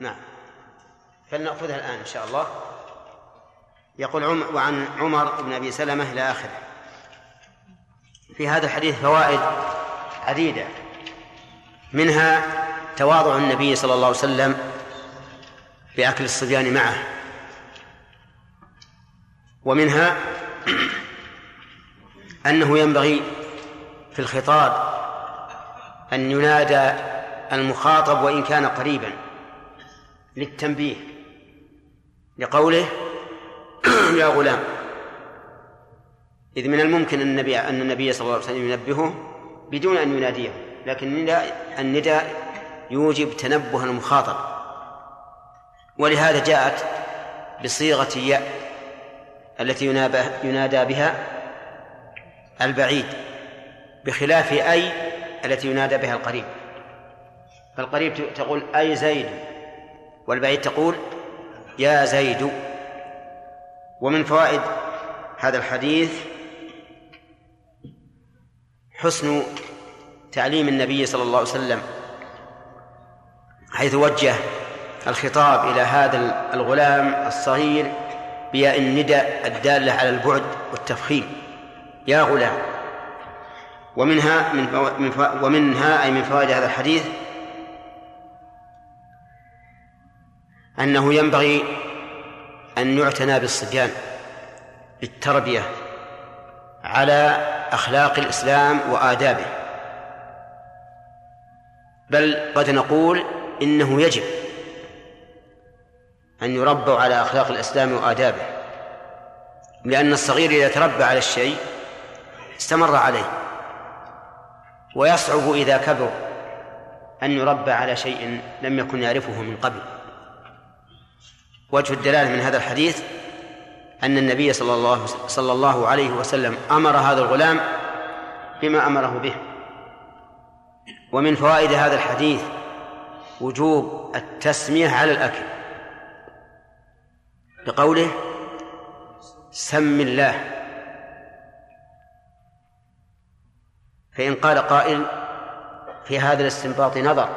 نعم. فلنأخذها الآن إن شاء الله. يقول عم وعن عمر بن أبي سلمة إلى آخره. في هذا الحديث فوائد عديدة. منها تواضع النبي صلى الله عليه وسلم بأكل الصبيان معه. ومنها أنه ينبغي في الخطاب أن ينادى المخاطب وإن كان قريبا. للتنبيه لقوله يا غلام. إذ من الممكن أن النبي أن النبي صلى الله عليه وسلم ينبهه بدون أن يناديه لكن النداء يوجب تنبه المخاطب. ولهذا جاءت بصيغة ياء التي ينادى بها البعيد بخلاف أي التي ينادى بها القريب. فالقريب تقول أي زيد. والبعيد تقول يا زيد. ومن فوائد هذا الحديث حسن تعليم النبي صلى الله عليه وسلم حيث وجه الخطاب إلى هذا الغلام الصغير بياء الندى الدالة على البعد والتفخيم. يا غلام. ومنها من ومنها أي من فوائد هذا الحديث أنه ينبغي أن يعتنى بالصبيان بالتربية على أخلاق الإسلام وآدابه. بل قد نقول إنه يجب أن يربوا على أخلاق الإسلام وآدابه لأن الصغير إذا تربى على الشيء استمر عليه ويصعب إذا كبر أن يربى على شيء لم يكن يعرفه من قبل. وجه الدلالة من هذا الحديث أن النبي صلى الله صلى الله عليه وسلم أمر هذا الغلام بما أمره به. ومن فوائد هذا الحديث وجوب التسمية على الأكل. بقوله سم الله. فإن قال قائل في هذا الاستنباط نظر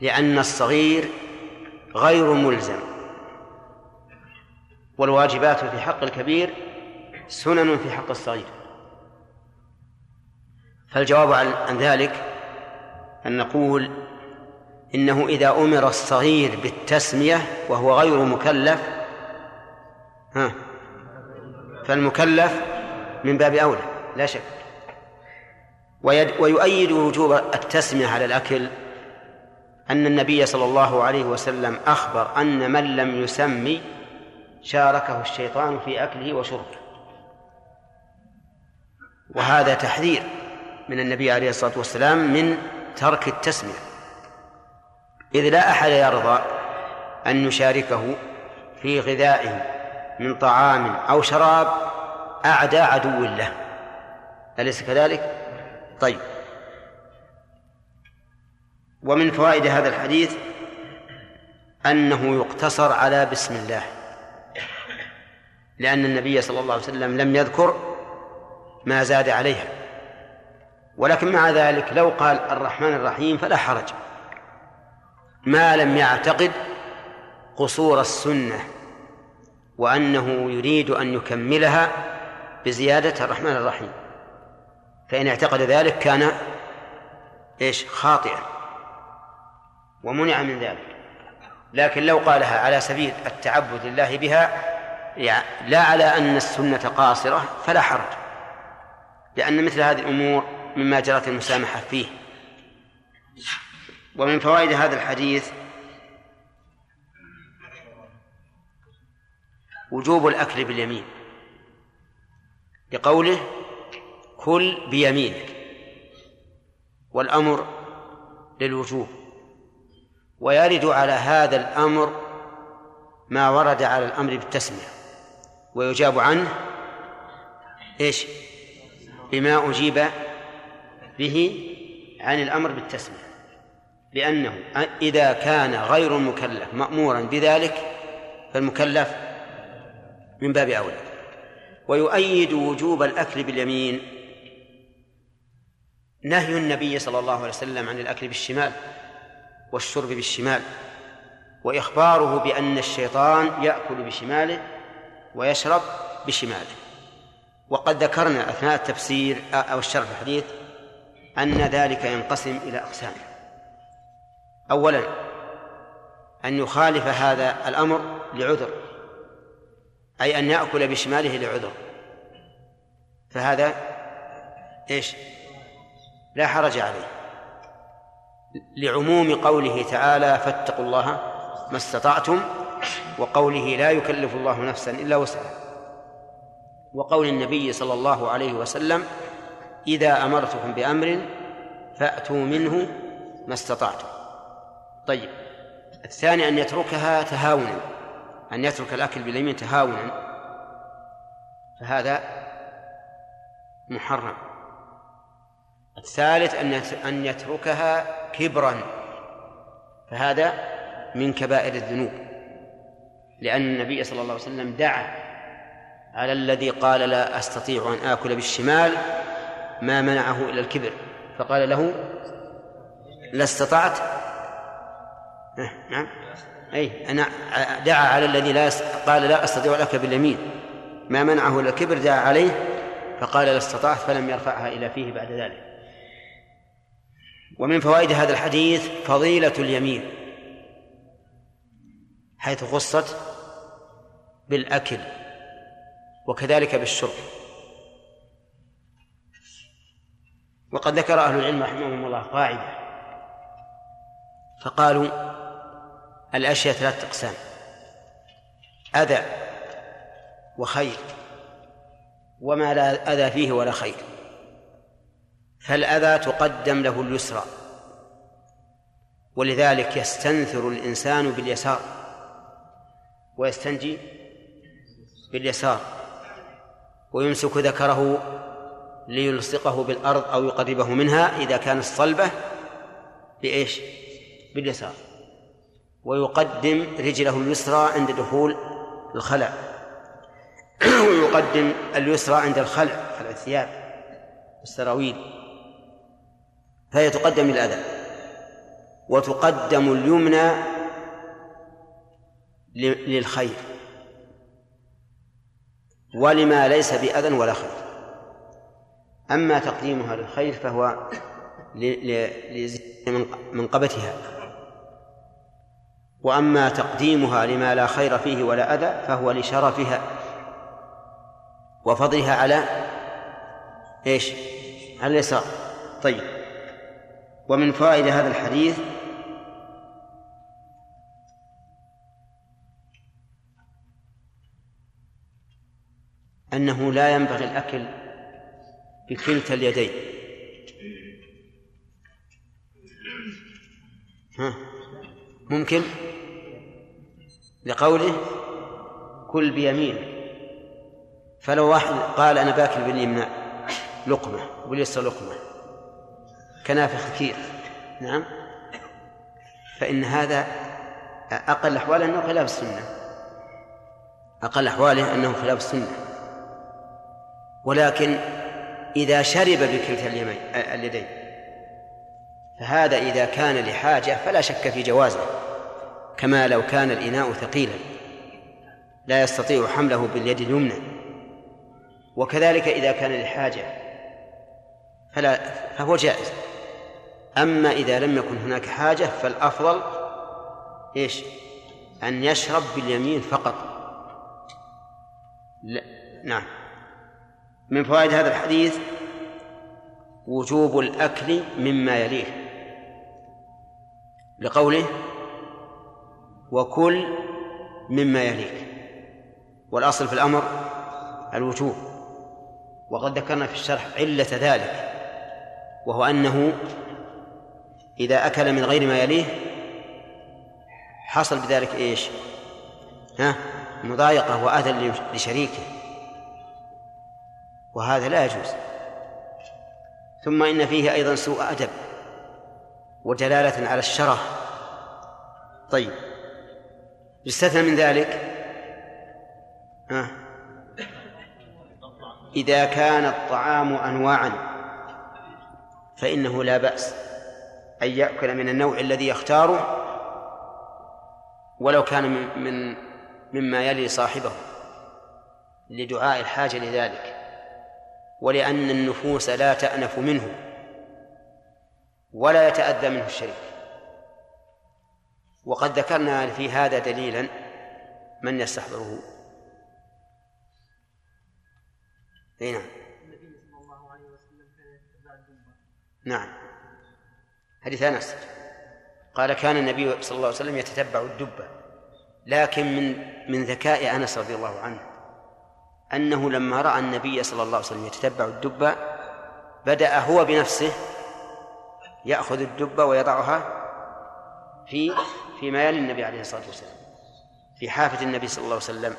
لأن الصغير غير ملزم. والواجبات في حق الكبير سنن في حق الصغير. فالجواب عن ذلك أن نقول إنه إذا أمر الصغير بالتسمية وهو غير مكلف ها فالمكلف من باب أولى لا شك. ويؤيد وجوب التسمية على الأكل أن النبي صلى الله عليه وسلم أخبر أن من لم يسمي شاركه الشيطان في أكله وشربه. وهذا تحذير من النبي عليه الصلاة والسلام من ترك التسمية. إذ لا أحد يرضى أن يشاركه في غذائه من طعام أو شراب أعدى عدو له. أليس كذلك؟ طيب. ومن فوائد هذا الحديث أنه يقتصر على بسم الله لأن النبي صلى الله عليه وسلم لم يذكر ما زاد عليها. ولكن مع ذلك لو قال الرحمن الرحيم فلا حرج. ما لم يعتقد قصور السنة وأنه يريد أن يكملها بزيادة الرحمن الرحيم. فإن اعتقد ذلك كان إيش؟ خاطئا. ومنع من ذلك. لكن لو قالها على سبيل التعبد لله بها لا على أن السنة قاصرة فلا حرج. لأن مثل هذه الأمور مما جرت المسامحة فيه. ومن فوائد هذا الحديث وجوب الأكل باليمين. لقوله كل بيمينك. والأمر للوجوب. ويرد على هذا الأمر ما ورد على الأمر بالتسمية ويجاب عنه إيش؟ بما أجيب به عن الأمر بالتسمية لأنه إذا كان غير المكلف مأمورا بذلك فالمكلف من باب أولى. ويؤيد وجوب الأكل باليمين نهي النبي صلى الله عليه وسلم عن الأكل بالشمال. والشرب بالشمال وإخباره بأن الشيطان يأكل بشماله ويشرب بشماله. وقد ذكرنا أثناء التفسير أو الشرح الحديث أن ذلك ينقسم إلى أقسام. أولا أن يخالف هذا الأمر لعذر أي أن يأكل بشماله لعذر. فهذا إيش؟ لا حرج عليه. لعموم قوله تعالى فاتقوا الله ما استطعتم وقوله لا يكلف الله نفسا إلا وسعها. وقول النبي صلى الله عليه وسلم إذا أمرتكم بأمر فأتوا منه ما استطعتم. طيب الثاني أن يتركها تهاونا أن يترك الأكل باليمين تهاونا فهذا محرم. الثالث أن أن يتركها كبرا. فهذا من كبائر الذنوب. لأن النبي صلى الله عليه وسلم دعا على الذي قال لا أستطيع أن آكل بالشمال ما منعه إلى الكبر. فقال له لا استطعت؟ نعم. أي أنا دعا على الذي لا قال لا أستطيع الأكل باليمين. ما منعه إلى الكبر دعا عليه فقال لا استطعت فلم يرفعها إلى فيه بعد ذلك. ومن فوائد هذا الحديث فضيلة اليمين حيث خصت بالأكل وكذلك بالشرب. وقد ذكر أهل العلم رحمهم الله قاعدة فقالوا الأشياء ثلاثة أقسام أذى وخير وما لا أذى فيه ولا خير. فالأذى تقدم له اليسرى؟ ولذلك يستنثر الإنسان باليسار. ويستنجي باليسار. ويمسك ذكره ليلصقه بالأرض أو يقربه منها إذا كانت صلبة بإيش؟ باليسار. ويقدم رجله اليسرى عند دخول الخلع. ويقدم اليسرى عند الخلع خلع الثياب والسراويل فهي تقدم للأذى وتقدم اليمنى للخير. ولما ليس بأذى ولا خير. أما تقديمها للخير فهو منقبتها وأما تقديمها لما لا خير فيه ولا أذى فهو لشرفها وفضلها على إيش؟ على اليسار. طيب. ومن فوائد هذا الحديث أنه لا ينبغي الأكل بكلتا اليدين. ها؟ ممكن؟ لقوله كل بيمينه فلو واحد قال أنا باكل باليمنى لقمة وباليسرى لقمة. كنافخ كثير. نعم. فإن هذا أقل أحواله أنه خلاف السنة. أقل أحواله أنه خلاف السنة. ولكن إذا شرب بكلتا اليدين فهذا إذا كان لحاجة فلا شك في جوازه. كما لو كان الإناء ثقيلا. لا يستطيع حمله باليد اليمنى. وكذلك إذا كان لحاجة فلا فهو جائز. أما إذا لم يكن هناك حاجة فالأفضل إيش؟ أن يشرب باليمين فقط. لا. نعم. من فوائد هذا الحديث وجوب الأكل مما يليه. لقوله وكل مما يليك. والأصل في الأمر الوجوب. وقد ذكرنا في الشرح علة ذلك وهو أنه إذا أكل من غير ما يليه حصل بذلك إيش؟ ها؟ مضايقة وأذى لشريكه. وهذا لا يجوز. ثم إن فيه أيضا سوء أدب ودلالة على الشره طيب. يستثنى من ذلك. ها؟ إذا كان الطعام أنواعا فإنه لا بأس. أن يأكل من النوع الذي يختاره ولو كان من, من مما يلي صاحبه لدعاء الحاجة لذلك. ولأن النفوس لا تأنف منه ولا يتأذى منه الشريك. وقد ذكرنا في هذا دليلا من يستحضره. نعم. النبي صلى الله عليه وسلم كان يتبع الدنبا نعم حديث أنس. قال كان النبي صلى الله عليه وسلم يتتبع الدبه لكن من من ذكاء أنس رضي الله عنه أنه لما رأى النبي صلى الله عليه وسلم يتتبع الدبه بدأ هو بنفسه يأخذ الدبه ويضعها في فيما يلي النبي عليه الصلاة والسلام في حافة النبي صلى الله عليه وسلم.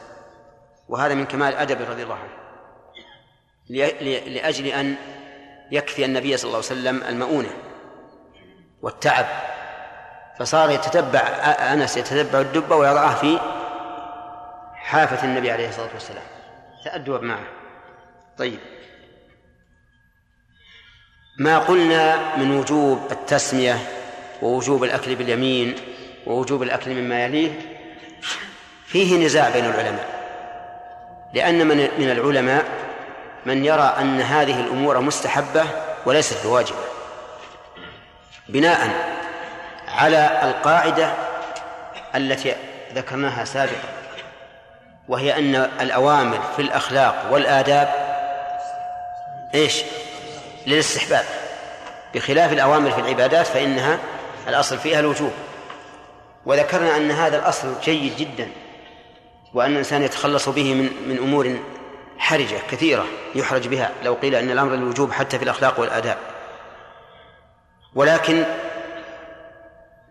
وهذا من كمال أدب رضي الله عنه. لأجل أن يكفي النبي صلى الله عليه وسلم المؤونة. والتعب. فصار يتتبع أنس يتتبع الدبة ويضعها في حافة النبي عليه الصلاة والسلام. تأدب معه. طيب. ما قلنا من وجوب التسمية ووجوب الأكل باليمين ووجوب الأكل مما يليه؟ فيه نزاع بين العلماء. لأن من من العلماء من يرى أن هذه الأمور مستحبة وليست بواجبة. بناء على القاعدة التي ذكرناها سابقا وهي أن الأوامر في الأخلاق والآداب إيش؟ للاستحباب. بخلاف الأوامر في العبادات فإنها الأصل فيها الوجوب. وذكرنا أن هذا الأصل جيد جدا وأن الإنسان يتخلص به من من أمور حرجة كثيرة يحرج بها لو قيل أن الأمر للوجوب حتى في الأخلاق والآداب. ولكن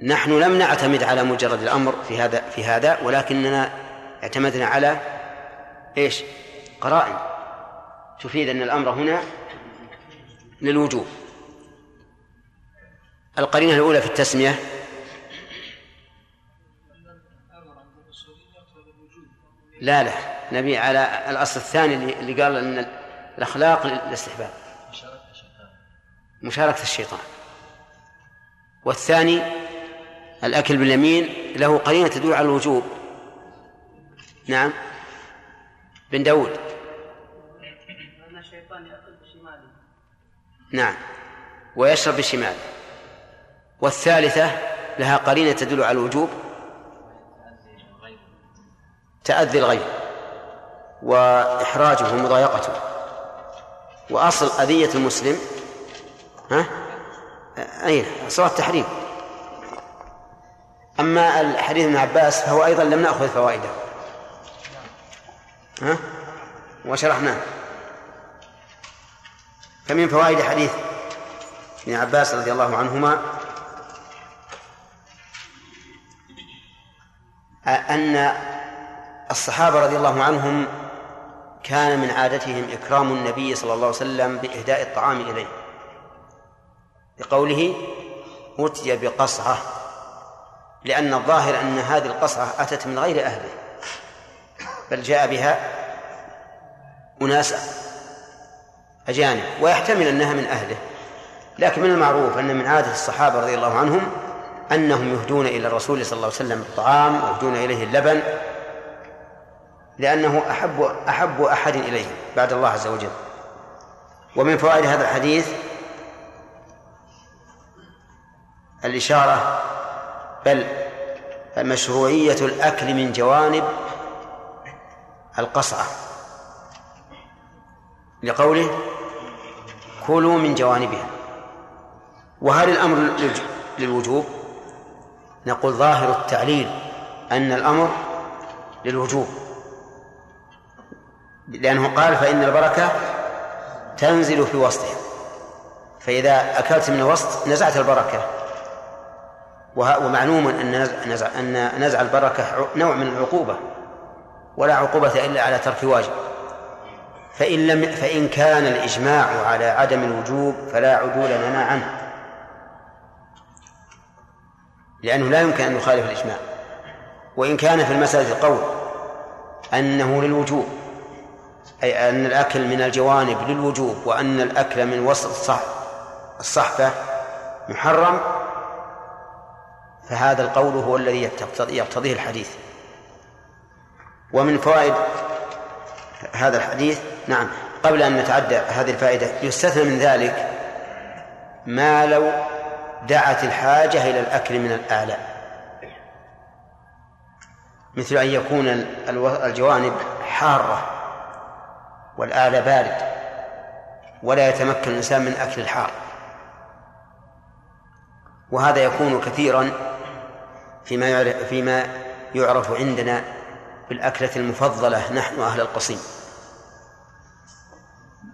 نحن لم نعتمد على مجرد الأمر في هذا في هذا ولكننا اعتمدنا على إيش؟ قرائن. تفيد أن الأمر هنا للوجوب. القرينة الأولى في التسمية لا لا. نبي على الأصل الثاني اللي قال أن الأخلاق للاستحباب. مشاركة الشيطان. والثاني الأكل باليمين له قرينة تدل على الوجوب. نعم. بن داود. نعم. ويشرب بشماله. والثالثة لها قرينة تدل على الوجوب. تأذي الغير وإحراجه ومضايقته. وأصل أذية المسلم. ها؟ أين صلاة التحريم أما الحديث ابن عباس فهو أيضا لم نأخذ فوائده. ها؟ وشرحناه. فمن فوائد حديث ابن عباس رضي الله عنهما أن الصحابة رضي الله عنهم كان من عادتهم إكرام النبي صلى الله عليه وسلم بإهداء الطعام إليه. بقوله أتي بقصعة لأن الظاهر أن هذه القصعة أتت من غير أهله بل جاء بها أناس أجانب ويحتمل أنها من أهله. لكن من المعروف أن من عادة الصحابة رضي الله عنهم أنهم يهدون إلى الرسول صلى الله عليه وسلم الطعام ويهدون إليه اللبن لأنه أحب أحب أحد إليه بعد الله عز وجل. ومن فوائد هذا الحديث الإشارة بل مشروعية الأكل من جوانب القصعة. لقوله كلوا من جوانبها. وهل الأمر للوجوب. نقول ظاهر التعليل أن الأمر للوجوب. لأنه قال فإن البركة تنزل في وسطها فإذا أكلت من الوسط نزعت البركة. ومعلوم أن نزع, أن نزع البركة نوع من العقوبة ولا عقوبة إلا على ترك واجب. فإن لم فإن كان الإجماع على عدم الوجوب فلا عدول لنا عنه. لأنه لا يمكن أن يخالف الإجماع. وإن كان في المسألة قول أنه للوجوب أي أن الأكل من الجوانب للوجوب وأن الأكل من وسط الصح الصحفة محرم فهذا القول هو الذي يقتضيه الحديث. ومن فوائد هذا الحديث نعم قبل أن نتعدى هذه الفائدة يستثنى من ذلك ما لو دعت الحاجة إلى الأكل من الأعلى. مثل أن يكون الجوانب حارة والأعلى بارد ولا يتمكن الإنسان من أكل الحار. وهذا يكون كثيرا فيما يعرف فيما يعرف عندنا بالأكلة المفضلة نحن أهل القصيم.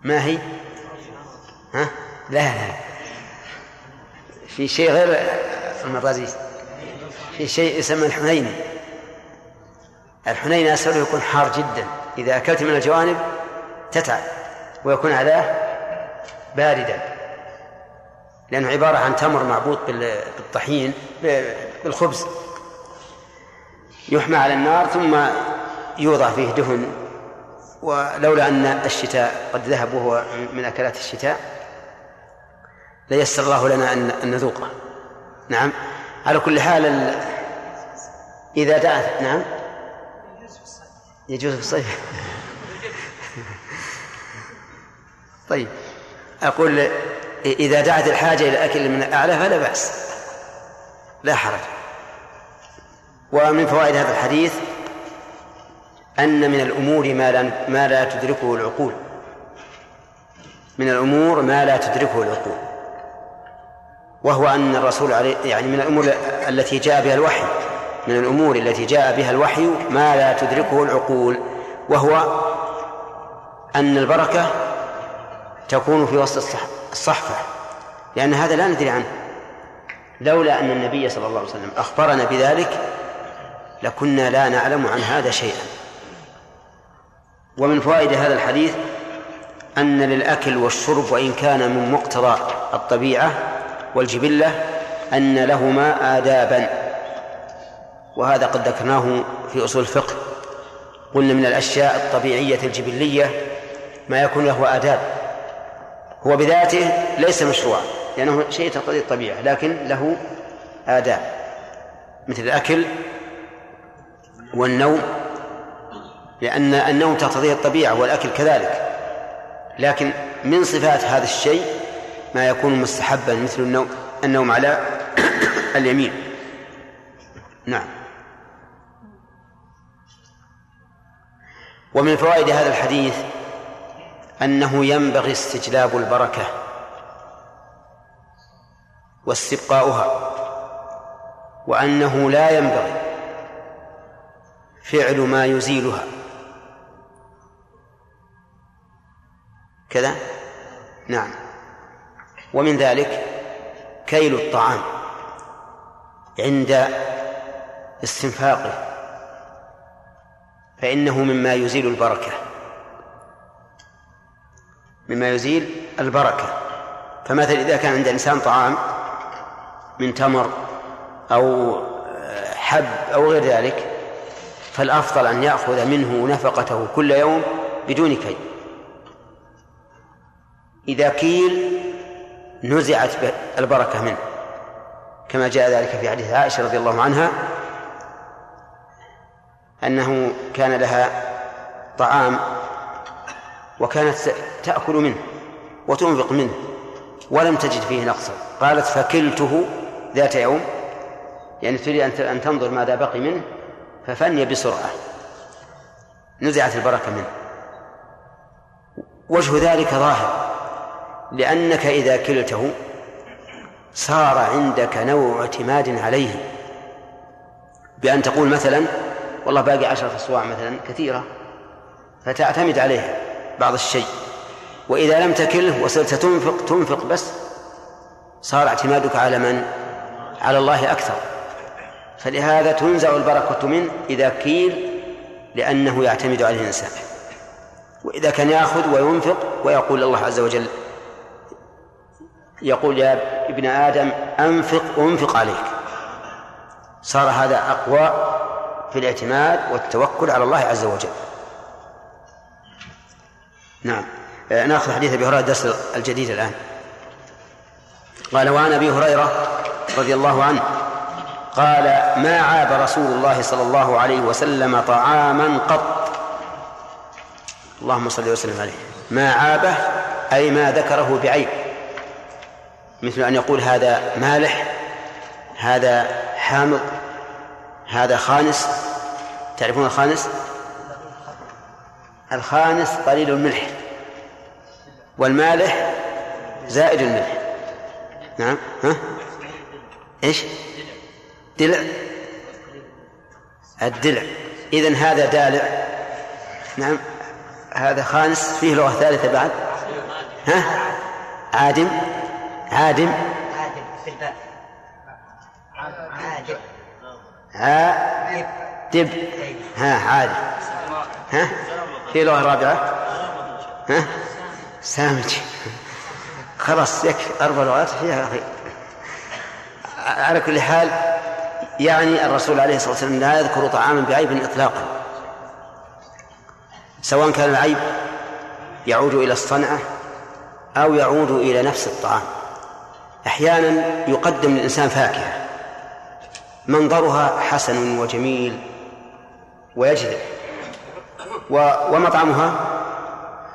ما هي؟ ها؟ لا لا. في شيء غير المرازيس في شيء يسمى الحنيني الحنيني أسفله يكون حار جدا. إذا أكلت من الجوانب تتعب ويكون علاه باردا. لأنه عبارة عن تمر معبوط بالطحين بالخبز يحمى على النار ثم يوضع فيه دهن ولولا أن الشتاء قد ذهب وهو من أكلات الشتاء ليسر الله لنا أن نذوقه. نعم. على كل حال إذا دعت نعم. يجوز في الصيف. طيب. أقول إذا دعت الحاجة إلى الأكل من الأعلى فلا بأس. لا حرج. ومن فوائد هذا الحديث أن من الأمور ما لا ما لا تدركه العقول. من الأمور ما لا تدركه العقول. وهو أن الرسول عليه يعني من الأمور التي جاء بها الوحي. من الأمور التي جاء بها الوحي ما لا تدركه العقول. وهو أن البركة تكون في وسط الصحفة. لأن هذا لا ندري عنه. لولا أن النبي صلى الله عليه وسلم أخبرنا بذلك لكنا لا نعلم عن هذا شيئا. ومن فوائد هذا الحديث أن للأكل والشرب وإن كان من مقتضى الطبيعة والجبلة أن لهما آدابا. وهذا قد ذكرناه في أصول الفقه. قلنا من الأشياء الطبيعية الجبلية ما يكون له آداب. هو بذاته ليس مشروعا لأنه شيء تقتضي الطبيعة لكن له آداب. مثل الأكل والنوم لأن النوم تقتضيه الطبيعة والأكل كذلك. لكن من صفات هذا الشيء ما يكون مستحبا مثل النوم النوم على اليمين. نعم. ومن فوائد هذا الحديث أنه ينبغي استجلاب البركة واستبقاؤها وأنه لا ينبغي فعل ما يزيلها. كذا؟ نعم. ومن ذلك كيل الطعام عند استنفاقه فإنه مما يزيل البركة. مما يزيل البركة. فمثلا إذا كان عند إنسان طعام من تمر أو حب أو غير ذلك فالأفضل أن يأخذ منه نفقته كل يوم بدون كي إذا كيل نزعت البركة منه. كما جاء ذلك في حديث عائشة رضي الله عنها أنه كان لها طعام وكانت تأكل منه وتنفق منه ولم تجد فيه نقصا قالت فكلته ذات يوم يعني تريد أن تنظر ماذا بقي منه ففني بسرعة. نزعت البركة منه. وجه ذلك ظاهر لأنك إذا كلته صار عندك نوع اعتماد عليه. بأن تقول مثلا والله باقي عشرة أصواع مثلا كثيرة فتعتمد عليها بعض الشيء. وإذا لم تكله وصرت تنفق تنفق بس صار اعتمادك على من؟ على الله أكثر. فلهذا تنزع البركة منه إذا كيل لأنه يعتمد عليه الإنسان. وإذا كان يأخذ وينفق ويقول الله عز وجل يقول يا ابن آدم أنفق أنفق عليك. صار هذا أقوى في الاعتماد والتوكل على الله عز وجل. نعم. آه، نأخذ حديث أبي هريرة الدرس الجديد الآن. قال وعن أبي هريرة رضي الله عنه قال ما عاب رسول الله صلى الله عليه وسلم طعاما قط. اللهم صل وسلم عليه. ما عابه أي ما ذكره بعيب. مثل أن يقول هذا مالح هذا حامض هذا خانس. تعرفون الخانس؟ الخانس قليل الملح والمالح زائد الملح. نعم ها؟ إيش؟ دلع الدلع. إذن هذا دالع. نعم. هذا خامس فيه لغة ثالثة بعد. ها؟ عادم. عادم. عادم في الباء عادم. عادب ها عادم. ها؟ في لغة رابعة. ها؟ سامج. خلاص يكفي. أربع لغات. فيها خير على كل حال يعني الرسول عليه الصلاة والسلام لا يذكر طعاما بعيب إطلاقا. سواء كان العيب يعود إلى الصنعة أو يعود إلى نفس الطعام. أحيانا يقدم للإنسان فاكهة. منظرها حسن وجميل ويجذب. ومطعمها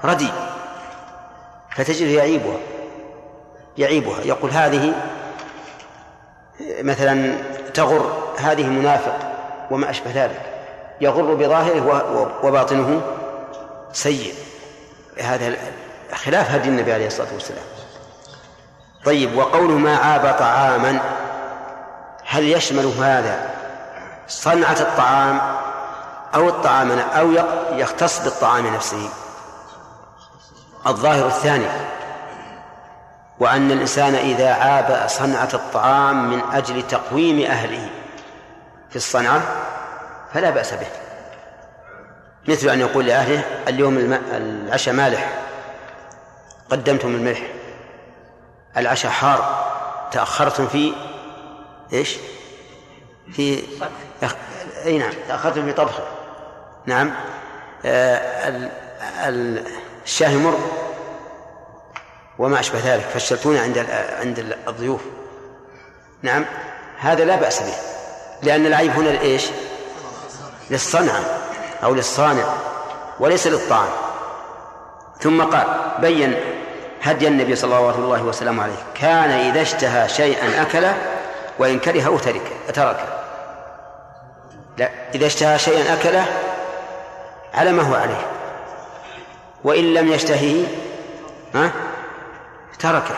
ردي فتجد يعيبها. يعيبها. يقول هذه مثلا تغر هذه منافق وما أشبه ذلك. يغر بظاهره وباطنه سيء. هذا خلاف هدي النبي عليه الصلاة والسلام. طيب وقوله ما عاب طعاما هل يشمل هذا صنعة الطعام أو الطعام أو يختص بالطعام نفسه؟ الظاهر الثاني. وأن الإنسان إذا عاب صنعة الطعام من أجل تقويم أهله في الصنعة فلا بأس به. مثل أن يقول لأهله اليوم العشاء مالح قدمتم الملح. العشاء حار تأخرتم في إيش؟ في أي نعم. تأخرتم في طبخه نعم. آه الشاهي مر وما أشبه ذلك فشلتونا عند عند الضيوف. نعم هذا لا بأس به لأن العيب هنا لإيش؟ للصنعة أو للصانع وليس للطعام. ثم قال بين هدي النبي صلى الله عليه وسلم عليه كان إذا اشتهى شيئا أكله وإن كرهه ترك تركه لا إذا اشتهى شيئا أكله على ما هو عليه. وإن لم يشتهيه ها؟ تركه.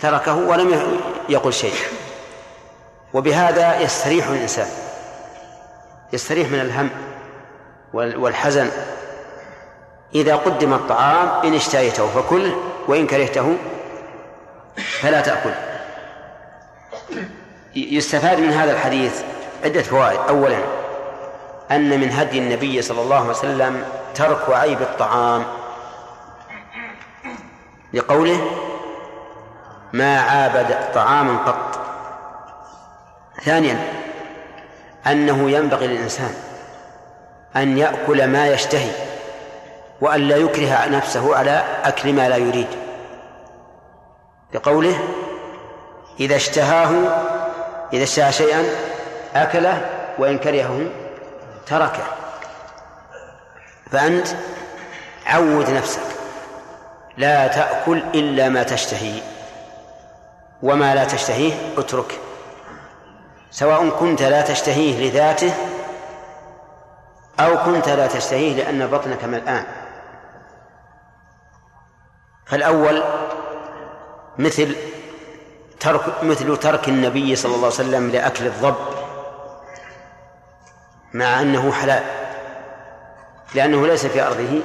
تركه ولم يقل شيء. وبهذا يستريح الإنسان. يستريح من الهم والحزن. إذا قدم الطعام إن اشتهيته فكل وإن كرهته فلا تأكل. يستفاد من هذا الحديث عدة فوائد. أولا أن من هدي النبي صلى الله عليه وسلم ترك عيب الطعام. لقوله ما عابد طعاما قط. ثانيا أنه ينبغي للإنسان أن يأكل ما يشتهي وأن لا يكره نفسه على أكل ما لا يريد. لقوله إذا اشتهاه إذا اشتهى شيئا أكله وإن كرهه تركه. فأنت عود نفسك. لا تأكل إلا ما تشتهي. وما لا تشتهيه اترك. سواء كنت لا تشتهيه لذاته أو كنت لا تشتهيه لأن بطنك ملآن. فالأول مثل ترك مثل ترك النبي صلى الله عليه وسلم لأكل الضب مع أنه حلال لأنه ليس في أرضه.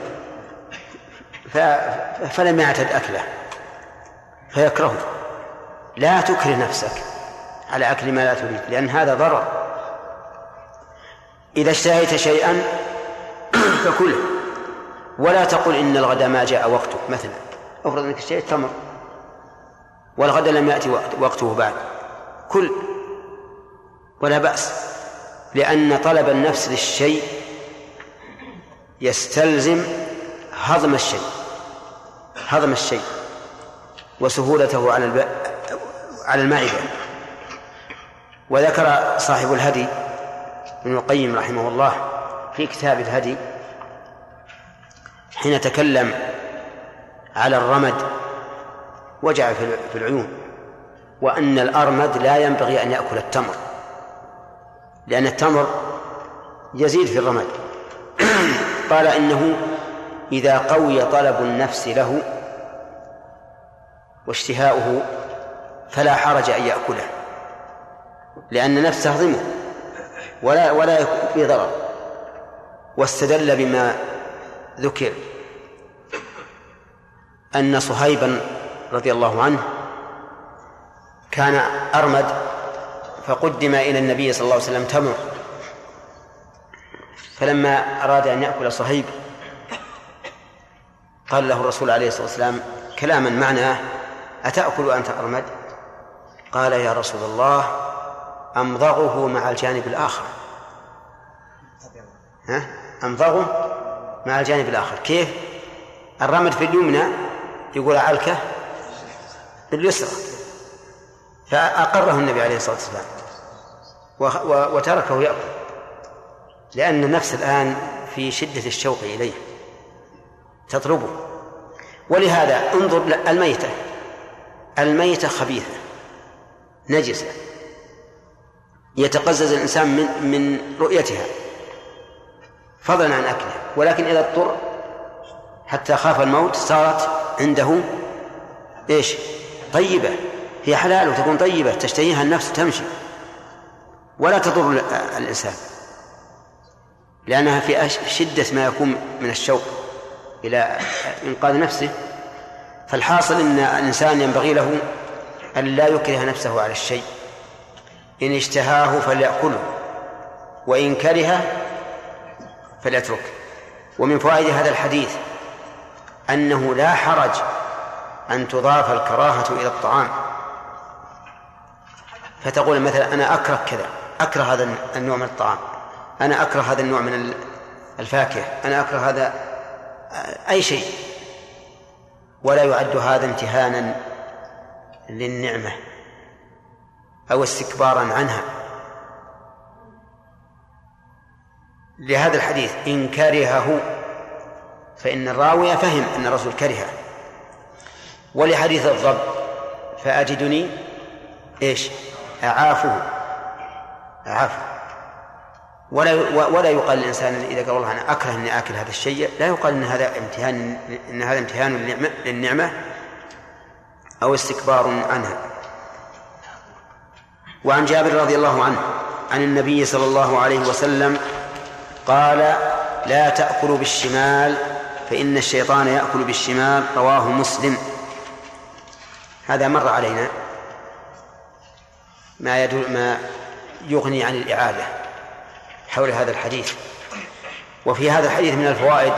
فلم يعتد أكله فيكرهه. لا تكره نفسك على أكل ما لا تريد لأن هذا ضرر. إذا اشتهيت شيئا فكله. ولا تقل إن الغد ما جاء وقته مثلا. افرض أنك اشتهيت تمر. والغد لم يأتي وقته بعد. كل. ولا بأس. لأن طلب النفس للشيء يستلزم هضم الشيء. هضم الشيء. وسهولته على الب... على المعدة وذكر صاحب الهدي ابن القيم رحمه الله في كتاب الهدي حين تكلم على الرمد وجع في العيون وأن الأرمد لا ينبغي أن يأكل التمر لأن التمر يزيد في الرمد. قال إنه إذا قوي طلب النفس له واشتهاؤه فلا حرج أن يأكله لأن نفسه تهضمه ولا ولا يكون فيه ضرر واستدل بما ذكر أن صهيبا رضي الله عنه كان أرمد فقدم إلى النبي صلى الله عليه وسلم تمر فلما أراد أن يأكل صهيب قال له الرسول عليه الصلاة والسلام كلاما معناه أتأكل أنت أرمد؟ قال يا رسول الله أمضغه مع الجانب الآخر. ها؟ أمضغه مع الجانب الآخر. كيف؟ الرمد في اليمنى يقول علكة باليسرى فأقره النبي عليه الصلاة والسلام وتركه يأكل. لأن النفس الآن في شدة الشوق إليه. تطلبه. ولهذا انظر الميتة. الميتة خبيثة. نجسة. يتقزز الإنسان من من رؤيتها. فضلا عن أكلها ولكن إذا اضطر حتى خاف الموت صارت عنده إيش؟ طيبة. هي حلال وتكون طيبة. تشتهيها النفس تمشي ولا تضر الإنسان. لأنها في شدة ما يكون من الشوق. إلى إنقاذ نفسه فالحاصل أن الإنسان ينبغي له أن لا يكره نفسه على الشيء. إن اشتهاه فليأكله وإن كره فليتركه ومن فوائد هذا الحديث أنه لا حرج أن تضاف الكراهة إلى الطعام. فتقول مثلا أنا أكره كذا أكره هذا النوع من الطعام أنا أكره هذا النوع من الفاكهة أنا أكره هذا أي شيء. ولا يعد هذا امتهانا للنعمة أو استكبارا عنها. لهذا الحديث إن كرهه فإن الراوي فهم أن الرسول كرهه. ولحديث الضب فأجدني إيش؟ أعافه. أعافه. ولا ولا يقال للإنسان إذا قال والله أنا أكره إني آكل هذا الشيء لا يقال إن هذا امتهان إن هذا امتهان للنعمة أو استكبار عنها. وعن جابر رضي الله عنه عن النبي صلى الله عليه وسلم قال لا تأكلوا بالشمال فإن الشيطان يأكل بالشمال. رواه مسلم. هذا مر علينا ما يدل ما يغني عن الإعادة. حول هذا الحديث. وفي هذا الحديث من الفوائد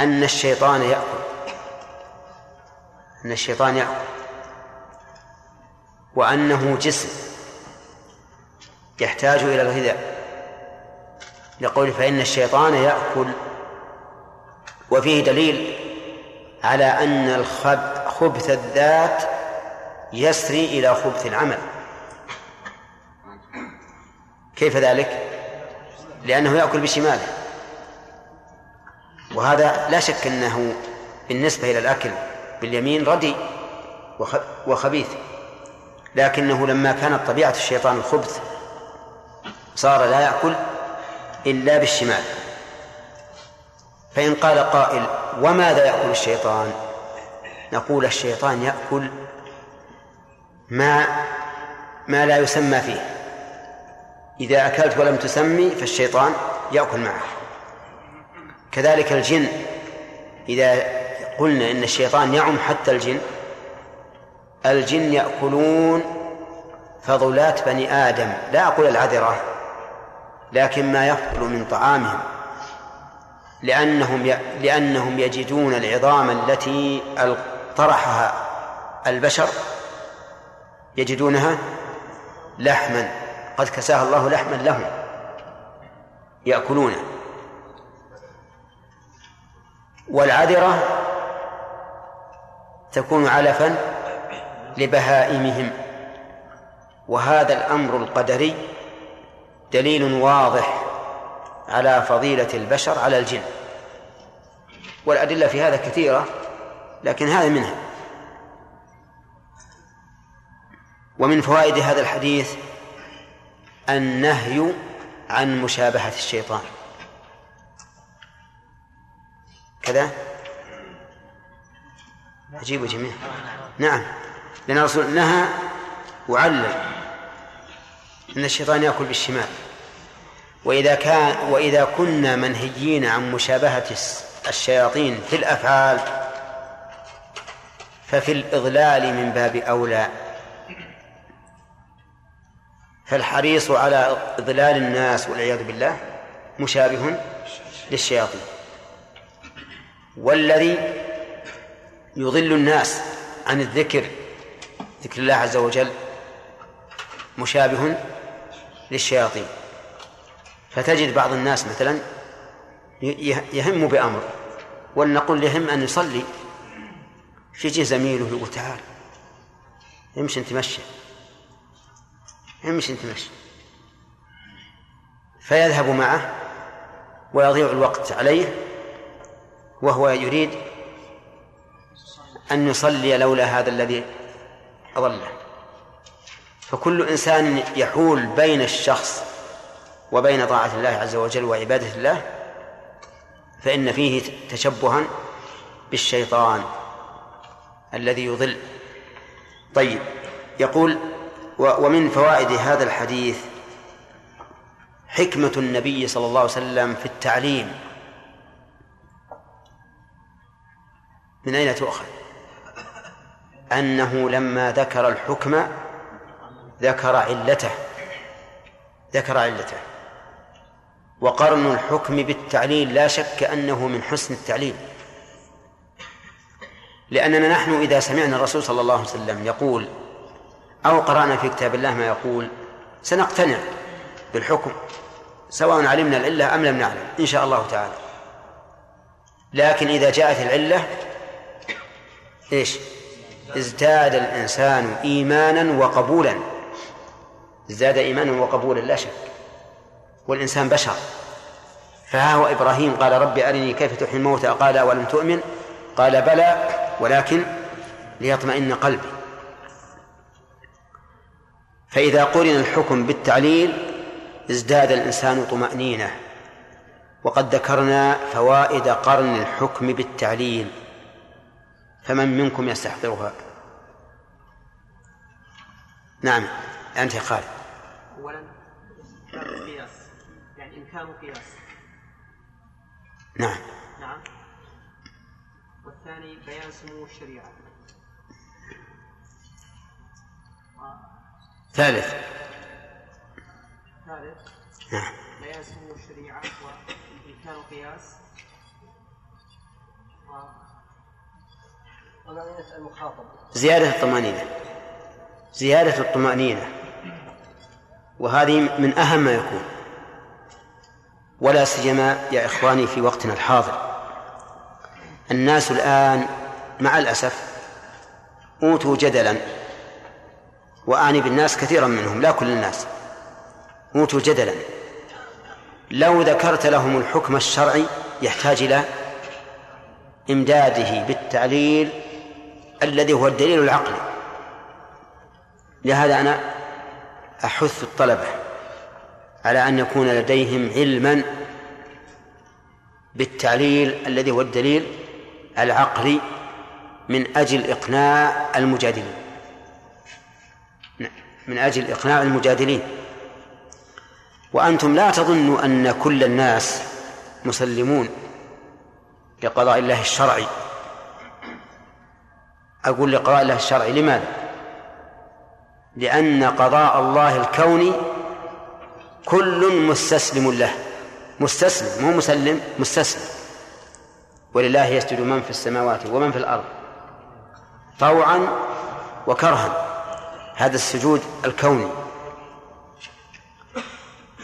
أن الشيطان يأكل. أن الشيطان يأكل. وأنه جسم يحتاج إلى الغذاء. لقول فإن الشيطان يأكل. وفيه دليل على أن خبث الذات يسري إلى خبث العمل. كيف ذلك؟ لأنه يأكل بشماله. وهذا لا شك أنه بالنسبة إلى الأكل باليمين ردي وخبيث. لكنه لما كانت طبيعة الشيطان الخبث صار لا يأكل إلا بالشمال. فإن قال قائل وماذا يأكل الشيطان؟ نقول الشيطان يأكل ما ما لا يسمى فيه. إذا أكلت ولم تسمي فالشيطان يأكل معك كذلك الجن إذا قلنا إن الشيطان يعم حتى الجن الجن يأكلون فضلات بني آدم. لا أقول العذرة لكن ما يفضل من طعامهم. لأنهم لأنهم يجدون العظام التي طرحها البشر يجدونها لحما. قد كساها الله لحما لهم. يأكلونه والعذرة تكون علفا لبهائمهم. وهذا الأمر القدري دليل واضح على فضيلة البشر على الجن. والأدلة في هذا كثيرة لكن هذا منها. ومن فوائد هذا الحديث النهي عن مشابهة الشيطان. كذا؟ عجيب جميع نعم. لأن الرسول نهى وعلم أن الشيطان يأكل بالشمال. وإذا كان وإذا كنا منهيين عن مشابهة الشياطين في الأفعال ففي الإضلال من باب أولى. فالحريص على إضلال الناس والعياذ بالله مشابه للشياطين. والذي يضل الناس عن الذكر ذكر الله عز وجل مشابه للشياطين. فتجد بعض الناس مثلا يهم بأمر ولنقل يهم أن يصلي فيجي زميله يقول تعال امشي انت مشي امشي انت مشي فيذهب معه ويضيع الوقت عليه وهو يريد أن يصلي لولا هذا الذي أضله فكل إنسان يحول بين الشخص وبين طاعة الله عز وجل وعبادة الله فإن فيه تشبها بالشيطان الذي يضل. طيب يقول ومن فوائد هذا الحديث حكمة النبي صلى الله عليه وسلم في التعليم. من أين تؤخذ؟ أنه لما ذكر الحكم ذكر علته. ذكر علته. وقرن الحكم بالتعليل لا شك أنه من حسن التعليل. لأننا نحن إذا سمعنا الرسول صلى الله عليه وسلم يقول أو قرأنا في كتاب الله ما يقول سنقتنع بالحكم سواء علمنا العلة أم لم نعلم إن شاء الله تعالى. لكن إذا جاءت العلة إيش؟ ازداد الإنسان إيمانا وقبولا. ازداد إيمانا وقبولا لا شك. والإنسان بشر. فها هو إبراهيم قال رب أرني كيف تحيي الموتى؟ قال ولم تؤمن؟ قال بلى ولكن ليطمئن قلبي. فإذا قرن الحكم بالتعليل ازداد الإنسان طمأنينة وقد ذكرنا فوائد قرن الحكم بالتعليل فمن منكم يستحضرها؟ نعم أنت يا خالد. أولا القياس يعني إمكان قياس نعم. نعم. والثاني بيان سمو الشريعة. ثالث. ثالث. نعم. الشريعة وإمكان القياس. زيادة الطمأنينة. زيادة الطمأنينة. وهذه من أهم ما يكون. ولا سيما يا إخواني في وقتنا الحاضر. الناس الآن مع الأسف أوتوا جدلا. وأعني بالناس كثيرا منهم لا كل الناس. أوتوا جدلا. لو ذكرت لهم الحكم الشرعي يحتاج إلى إمداده بالتعليل الذي هو الدليل العقلي. لهذا أنا أحث الطلبة على أن يكون لديهم علما بالتعليل الذي هو الدليل العقلي من أجل إقناع المجادلين. من أجل إقناع المجادلين. وأنتم لا تظنوا أن كل الناس مسلمون لقضاء الله الشرعي. أقول لقضاء الله الشرعي لماذا؟ لأن قضاء الله الكوني كل مستسلم له. مستسلم مو مسلم مستسلم. ولله يسجد من في السماوات ومن في الأرض. طوعا وكرها. هذا السجود الكوني.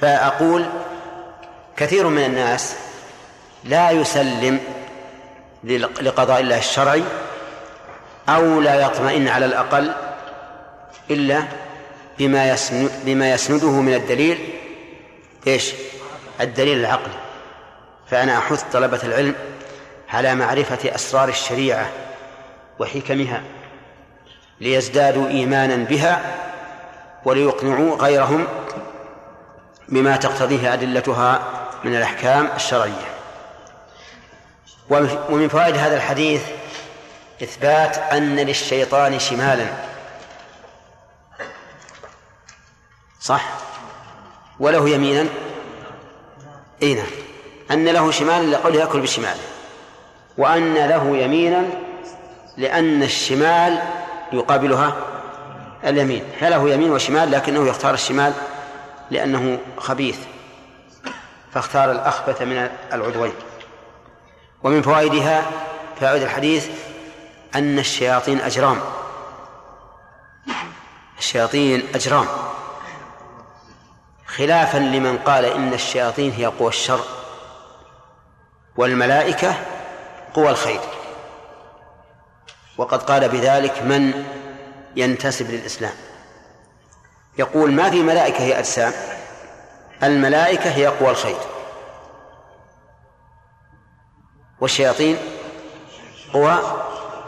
فأقول كثير من الناس لا يسلم لقضاء الله الشرعي أو لا يطمئن على الأقل إلا بما بما يسنده من الدليل إيش؟ الدليل العقلي. فأنا أحث طلبة العلم على معرفة أسرار الشريعة وحكمها. ليزدادوا إيمانا بها وليقنعوا غيرهم بما تقتضيه أدلتها من الأحكام الشرعية. ومن فوائد هذا الحديث إثبات أن للشيطان شمالا. صح؟ وله يمينا؟ إي نعم. أن له شمالا لقوله يأكل بشماله. وأن له يمينا لأن الشمال يقابلها اليمين. فله يمين وشمال لكنه يختار الشمال لأنه خبيث فاختار الأخبث من العضوين. ومن فوائدها فوائد الحديث أن الشياطين أجرام. الشياطين أجرام. خلافا لمن قال إن الشياطين هي قوى الشر والملائكة قوى الخير. وقد قال بذلك من ينتسب للإسلام. يقول ما في ملائكة هي أجسام؟ الملائكة هي قوى الخير. والشياطين قوى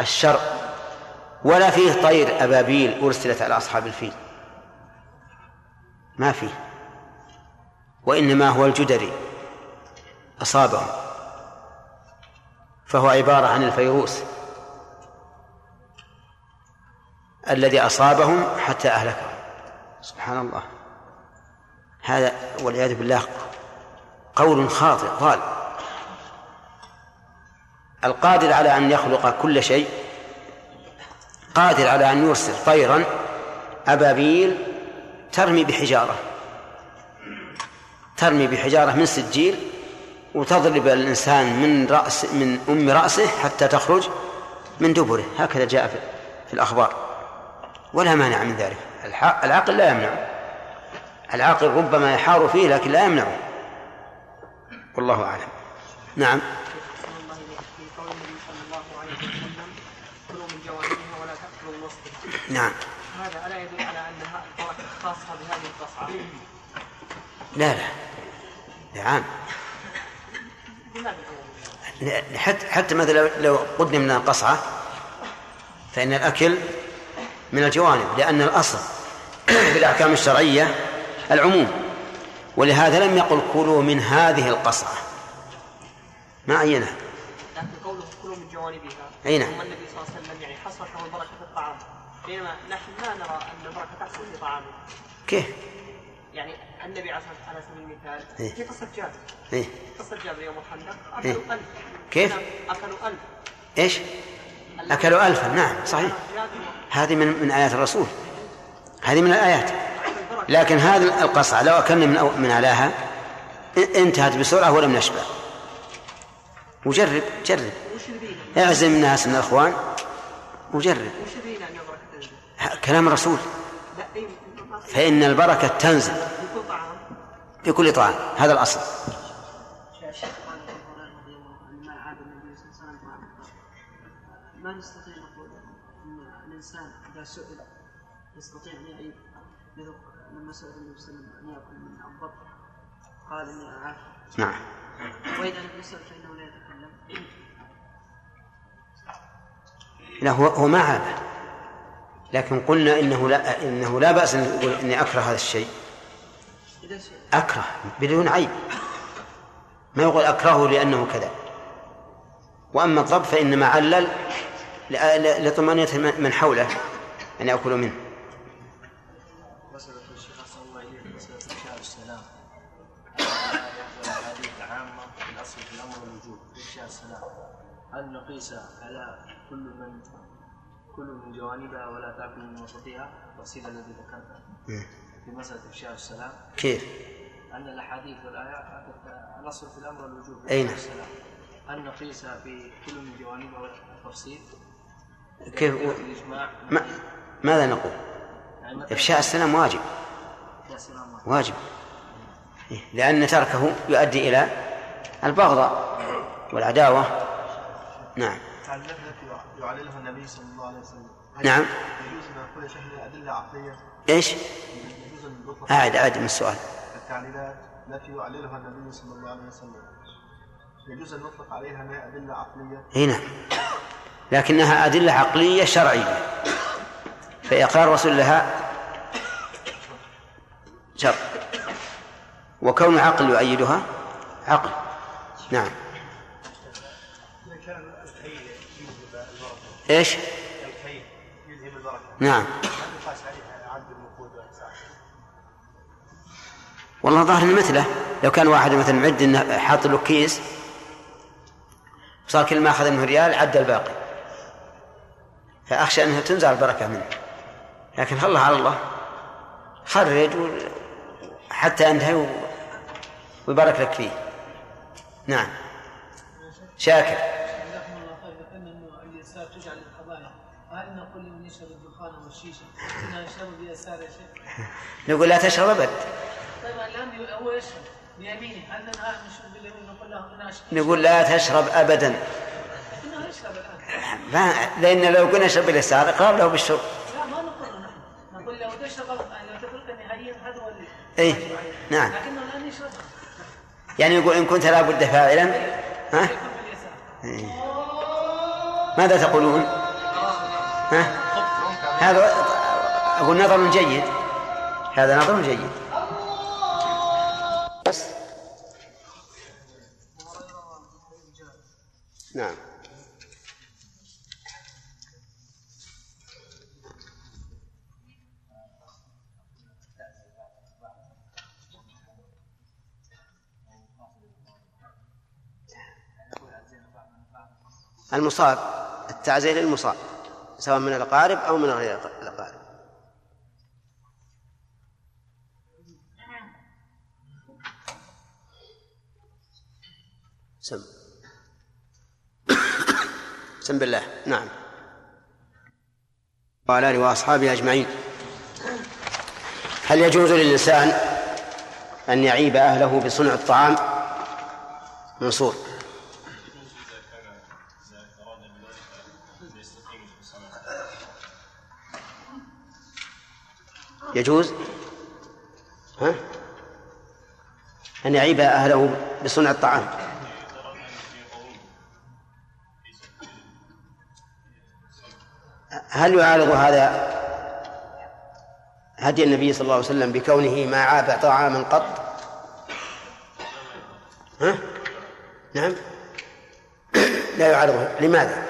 الشر. ولا فيه طير أبابيل أرسلت على أصحاب الفيل. ما فيه. وإنما هو الجدري أصابهم. فهو عبارة عن الفيروس. الذي أصابهم حتى أهلكهم. سبحان الله. هذا والعياذ بالله قول خاطئ ضال. القادر على أن يخلق كل شيء قادر على أن يرسل طيرا أبابيل ترمي بحجارة. ترمي بحجارة من سجيل وتضرب الإنسان من رأس من أم رأسه حتى تخرج من دبره. هكذا جاء في الأخبار. ولا مانع من ذلك. العقل لا يمنع. العاقل ربما يحار فيه لكن لا يمنعه. والله أعلم. نعم. نعم. هذا ألا يدل على أنها البركة خاصة بهذه القصعة لا. لا عام حتى حتى مثلا لو قدم لنا قصعة فإن الأكل من الجوانب لأن الأصل في الأحكام الشرعية العموم ولهذا لم يقل كلوا من هذه القصعة ما عينها لكن قوله كلوا من جوانبها أي نعم النبي صلى الله عليه وسلم يعني حصره البركة في الطعام بينما نحن لا نرى أن البركة تحصل في طعامه كيف؟ يعني النبي عليه سبيل المثال إيه؟ في قصة جابر إيه؟ قصة جابر يوم الخندق إيه؟ أكلوا ألف كيف؟ أكلوا ألف إيش؟ أكلوا ألفا. نعم صحيح. هذه من من آيات الرسول. هذه من الآيات. لكن هذه القصعة لو أكلنا من من أعلاها انتهت بسرعة ولم نشبع. وجرب جرب. اعزم الناس من الأخوان وجرب. كلام الرسول. فإن البركة تنزل في كل طعام. هذا الأصل. قال اعاف نعم. وإذا لم يسأل فإنه لا يتكلم. لا هو هو ما عابه لكن قلنا إنه لا إنه لا بأس أن يقول إني أكره هذا الشيء. أكره بدون عيب. ما يقول أكرهه لأنه كذا. وأما الضب فإنما علل لطمأنينة من حوله أن يأكلوا منه. نقيس على كل من كل من جوانبها ولا تأكل من وسطها التفصيل الذي ذكرته في مسألة إفشاء السلام كيف؟ أن الأحاديث والآيات الأصل في الأمر الوجوب أين؟ هل نقيس في كل من جوانبه التفصيل؟ كيف؟ الإجماع ما ماذا نقول؟ يعني إفشاء السلام واجب واجب إيه، لأن تركه يؤدي إلى البغضاء والعداوة نعم. يعللها النبي صلى الله عليه وسلم؟ نعم. يجوز أن نقول شيء أدلة عقلية؟ إيش؟ أعد أعد من السؤال. التعليلات التي يعللها النبي صلى الله عليه وسلم. يجوز أن نطلق عليها أنها أدلة عقلية؟ هنا نعم. لكنها أدلة عقلية شرعية. فإقرار رسول لها شرع. وكون العقل يؤيدها عقل. نعم. إيش؟ يذهب البركه نعم. والله ظاهر مثله. لو كان واحد مثلا معد إنه حاط له كيس صار كل ما أخذ منه ريال عد الباقي. فأخشى إنها تنزع البركة منه. لكن خلها على الله خرج حتى انتهي ويبارك لك فيه. نعم. شاكر. بيسار يا شيخ؟ نقول لا تشرب ابد طيب الآن هو يشرب بيمينه هل ننهى نشرب باليمين نقول له نقول لا تشرب ابدا. لكنه يشرب الآن؟ لأن لو قلنا اشرب باليسار اقرار له بالشرب. لا ما نقول نحن. نقول لو تشرب لو تترك نهائيا هذا هو اي نعم. لكنه الآن يشرب. يعني يقول إن كنت لابد فاعلا ها؟ إيه. ماذا تقولون؟ ها؟ هذا أقول نظر جيد. هذا نظر جيد. بس. نعم. المصاب. التعزية للمصاب. سواء من الأقارب أو من غير الأقارب سم. سم بالله. نعم. وعلى آله وأصحابه أجمعين. هل يجوز للإنسان أن يعيب أهله بصنع الطعام؟ منصور. يجوز ها؟ أن يعيب أهله بصنع الطعام هل يعارض هذا هدي النبي صلى الله عليه وسلم بكونه ما عاب طعاما قط ها؟ نعم لا يعارضه لماذا؟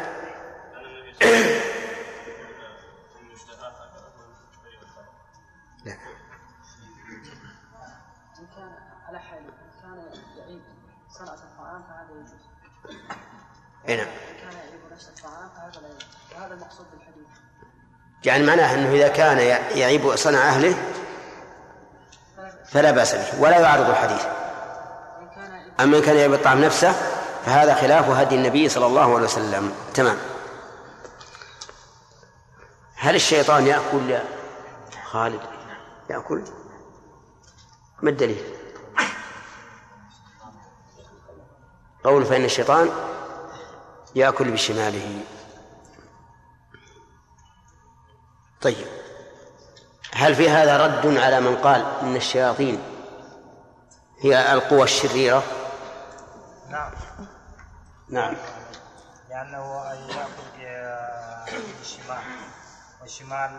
نعم. المقصود بالحديث يعني معناه أنه إذا كان يعيب صنع أهله فلا بأس به ولا يعارض الحديث. أما إن كان يعيب الطعام نفسه فهذا خلاف هدي النبي صلى الله عليه وسلم. تمام. هل الشيطان يأكل يا خالد؟ يأكل؟ ما الدليل؟ قول فإن الشيطان يأكل بشماله. طيب. هل في هذا رد على من قال إن الشياطين هي القوى الشريرة؟ نعم. نعم. لأنه يأكل بالشمال والشمال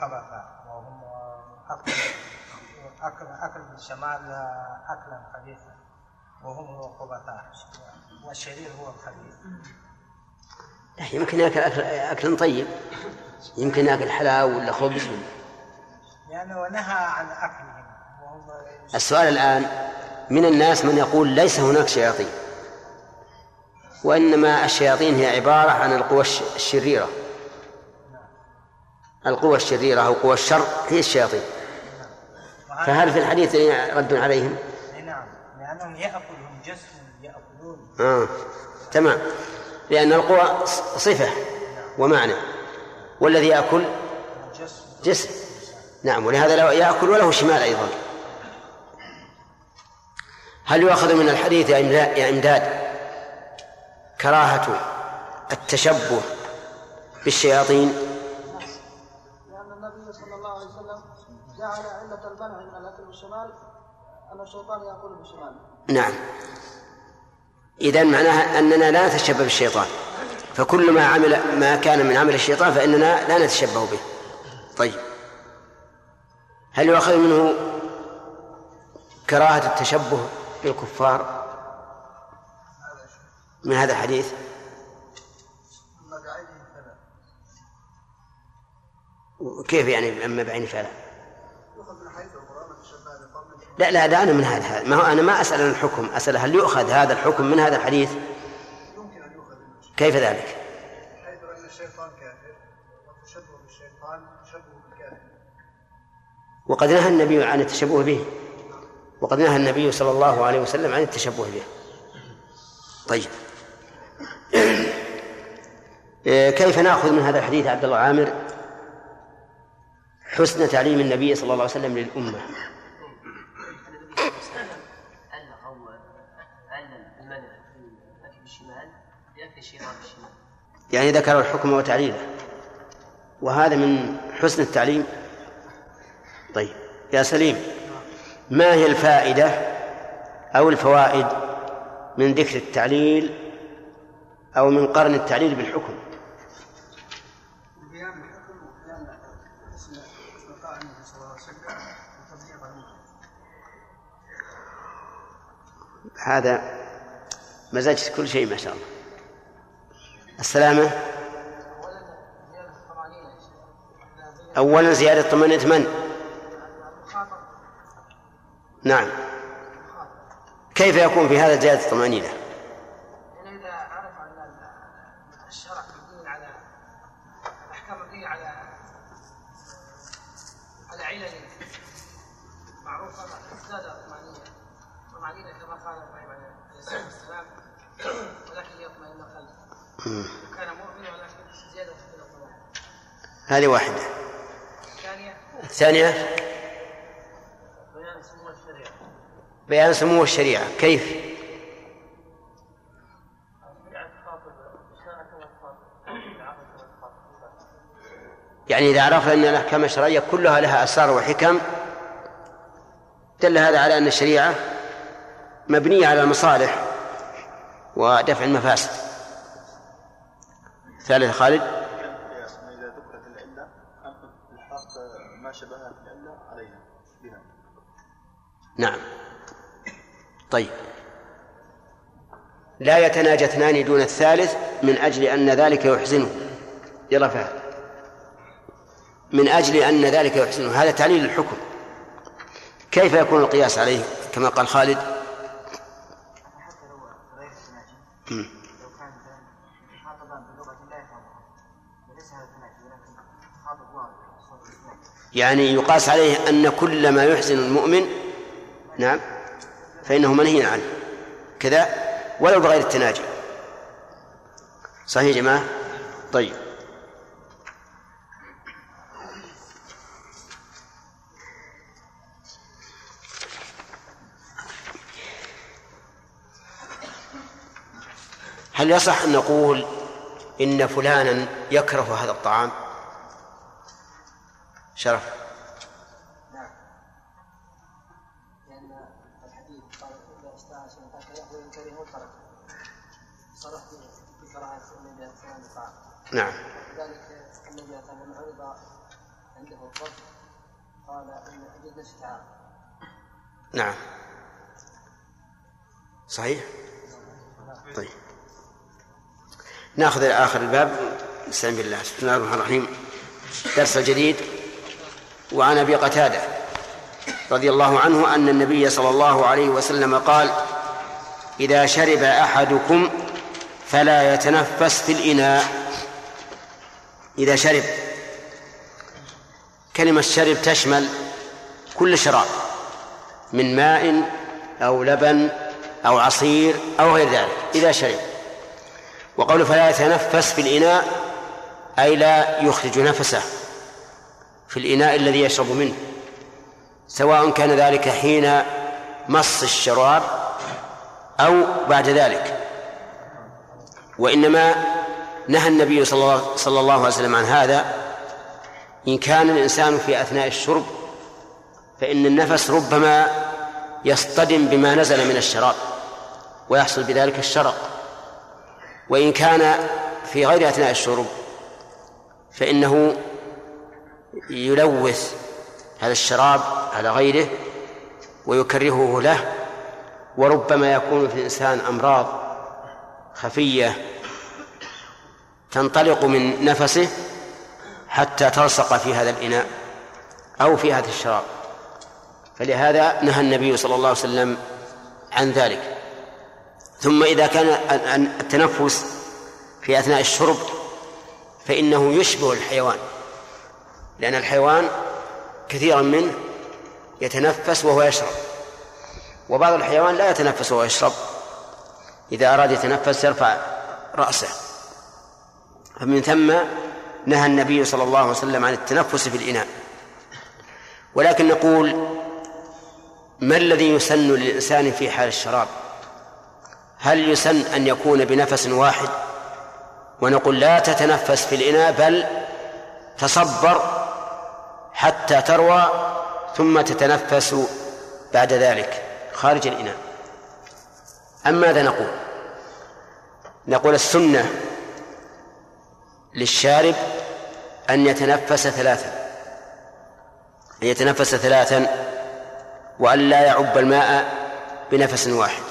خبث وهم أكل أكل أكل بالشمال أكلا خبيثا. وهم خبثاء والشرير هو الخبيث. يمكن ياكل اكل أكل طيب. يمكن ياكل حلاوة ولا خبز. ولا لأنه نهى عن اكلهم السؤال الآن من الناس من يقول ليس هناك شياطين؟ وإنما الشياطين هي عبارة عن القوى الشريرة. القوى الشريرة أو قوى الشر هي الشياطين. فهل في الحديث رد عليهم؟ أنهم يأكلهم جسم يأكلون. آه تمام. لأن القوى صفة ومعنى. والذي يأكل جسم. نعم ولهذا لو يأكل وله شمال أيضا. هل يؤخذ من الحديث يا إمداد كراهة التشبه بالشياطين؟ لأن النبي صلى الله عليه وسلم جعل علة المنع من الأكل بالشمال أن الشيطان يأكل بالشمال نعم. إذا معناها أننا لا نتشبه بالشيطان. فكل ما عمل ما كان من عمل الشيطان فإننا لا نتشبه به. طيب. هل يؤخذ منه كراهة التشبه بالكفار؟ من هذا الحديث؟ كيف يعني أما بعين فلا لا لا دعنا من هذا ما هو أنا ما أسأل عن الحكم أسأل هل يؤخذ هذا الحكم من هذا الحديث؟ يمكن أن يؤخذ كيف ذلك؟ حيث أن الشيطان كافر والتشبه بالشيطان تشبه بالكافر وقد نهى النبي عن التشبه به وقد نهى النبي صلى الله عليه وسلم عن التشبه به. طيب. كيف نأخذ من هذا الحديث عبد الله عامر؟ حسن تعليم النبي صلى الله عليه وسلم للأمة يعني ذكر الحكم وتعليله. وهذا من حسن التعليم. طيب. يا سليم ما هي الفائدة أو الفوائد من ذكر التعليل أو من قرن التعليل بالحكم؟ هذا مزاج كل شيء ما شاء الله السلامة أولا زيادة طمأنينة من؟ نعم كيف يكون في هذا زيادة الطمأنينة؟ هذه واحدة. الثانية؟ بيان سمو الشريعة. بيان سمو الشريعة كيف؟ يعني إذا عرفنا أن الأحكام الشرعية كلها لها أسرار وحكم دل هذا على أن الشريعة مبنية على المصالح ودفع المفاسد. ثالث خالد القياس أن إذا ذكرت العلة أنقذ الحق ما شبهها في العلة عليها بها نعم. طيب. لا يتناجى اثنان دون الثالث من أجل أن ذلك يحزنه. يلا فهد. من أجل أن ذلك يحزنه. هذا تعليل الحكم. كيف يكون القياس عليه؟ كما قال خالد. يعني يقاس عليه أن كل ما يحزن المؤمن نعم. فإنه منهي عنه. كذا ولو بغير التناجي. صحيح يا جماعة؟ طيب. هل يصح أن نقول إن فلانا يكره هذا الطعام؟ شرف. نعم. النبي عرض عنده قال اشتعال نعم. صحيح؟ طيب. نأخذ آخر الباب. نستعين بالله بسم الله الرحمن الرحيم. درس جديد. وعن أبي قتادة رضي الله عنه أن النبي صلى الله عليه وسلم قال إذا شرب أحدكم فلا يتنفس في الإناء. إذا شرب. كلمة شرب تشمل كل شراب من ماء أو لبن أو عصير أو غير ذلك إذا شرب. وقوله فلا يتنفس في الإناء أي لا يخرج نفسه في الإناء الذي يشرب منه. سواء كان ذلك حين مص الشراب أو بعد ذلك. وإنما نهى النبي صلى الله, صلى الله عليه وسلم عن هذا. إن كان الإنسان في أثناء الشرب فإن النفس ربما يصطدم بما نزل من الشراب ويحصل بذلك الشرق. وإن كان في غير أثناء الشرب فإنه يلوث هذا الشراب على غيره ويكرهه له. وربما يكون في الإنسان أمراض خفية تنطلق من نفسه حتى تلصق في هذا الإناء أو في هذا الشراب. فلهذا نهى النبي صلى الله عليه وسلم عن ذلك. ثم إذا كان التنفس في أثناء الشرب فإنه يشبه الحيوان لأن الحيوان كثيرا منه يتنفس وهو يشرب. وبعض الحيوان لا يتنفس وهو يشرب. إذا أراد يتنفس يرفع رأسه. فمن ثم نهى النبي صلى الله عليه وسلم عن التنفس في الإناء. ولكن نقول ما الذي يسن للإنسان في حال الشراب؟ هل يسن أن يكون بنفس واحد ونقول لا تتنفس في الإناء بل تصبر حتى تروى ثم تتنفس بعد ذلك خارج الإناء. أم ماذا نقول؟ نقول السنة للشارب أن يتنفس ثلاثا. أن يتنفس ثلاثا وأن لا يعب الماء بنفس واحد.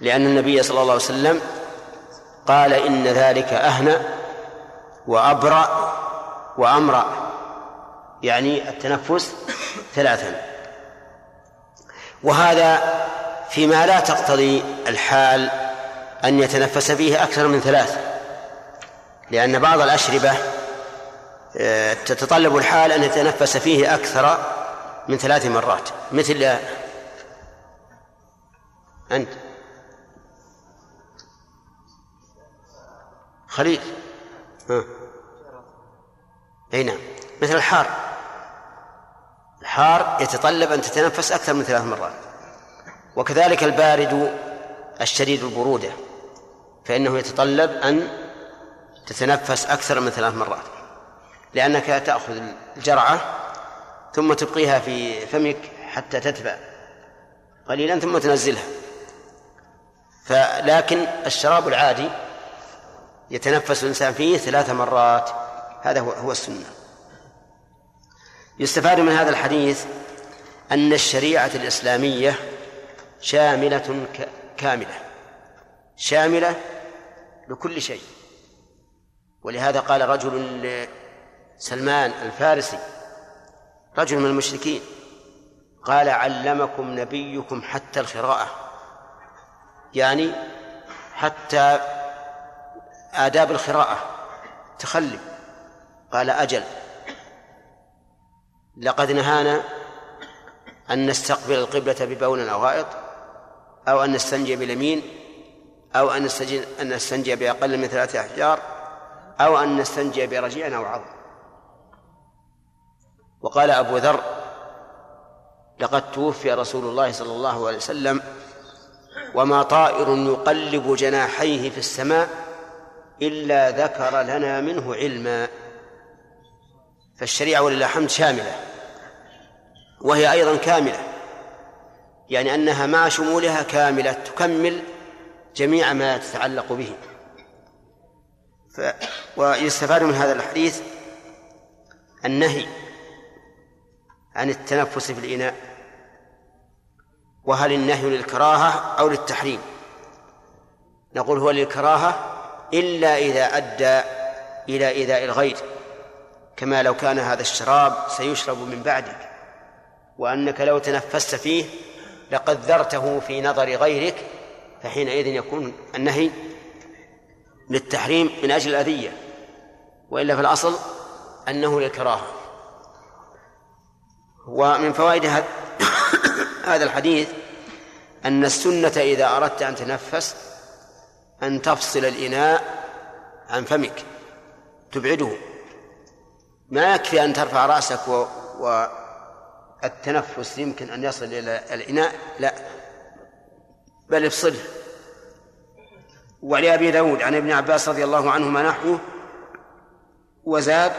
لأن النبي صلى الله عليه وسلم قال إن ذلك أهنأ وأبرأ وأمرأ. يعني التنفس ثلاثا. وهذا فيما لا تقتضي الحال أن يتنفس فيه أكثر من ثلاث. لأن بعض الأشربة آه، تتطلب الحال أن يتنفس فيه أكثر من ثلاث مرات. مثل أنت. خليل. ها أي نعم. مثل الحار. الحار يتطلب أن تتنفس أكثر من ثلاث مرات. وكذلك البارد الشديد البرودة فإنه يتطلب أن تتنفس أكثر من ثلاث مرات لأنك تأخذ الجرعة ثم تبقيها في فمك حتى تتبع قليلا ثم تنزلها. فلكن الشراب العادي يتنفس الإنسان فيه ثلاث مرات هذا هو هو السنة. يستفاد من هذا الحديث أن الشريعة الإسلامية شاملة كاملة شاملة لكل شيء. ولهذا قال رجل لسلمان الفارسي رجل من المشركين قال علمكم نبيكم حتى القراءة. يعني حتى آداب القراءة تخلي. قال أجل. لقد نهانا أن نستقبل القبلة ببول أو غائط أو أن نستنجي باليمين أو أن نستنجي, أن نستنجي بأقل من ثلاثة أحجار أو أن نستنجي برجيع أو عظم وقال أبو ذر لقد توفي رسول الله صلى الله عليه وسلم وما طائر يقلب جناحيه في السماء إلا ذكر لنا منه علما. فالشريعة ولله الحمد شاملة وهي أيضا كاملة يعني أنها مع شمولها كاملة تكمل جميع ما تتعلق به. ف ويستفاد من هذا الحديث النهي عن التنفس في الإناء وهل النهي للكراهة أو للتحريم؟ نقول هو للكراهة إلا إذا أدى إلى إيذاء الغير كما لو كان هذا الشراب سيشرب من بعدك وأنك لو تنفست فيه لقذرته في نظر غيرك فحينئذ يكون النهي للتحريم من أجل الأذية وإلا في الأصل أنه للكراهة. ومن فوائد هذا الحديث أن السنة إذا أردت أن تنفس أن تفصل الإناء عن فمك تبعده. ما يكفي أن ترفع رأسك و... والتنفس يمكن أن يصل إلى الإناء لا. بل افصله. ولأبي داود عن ابن عباس رضي الله عنهما نحوه وزاد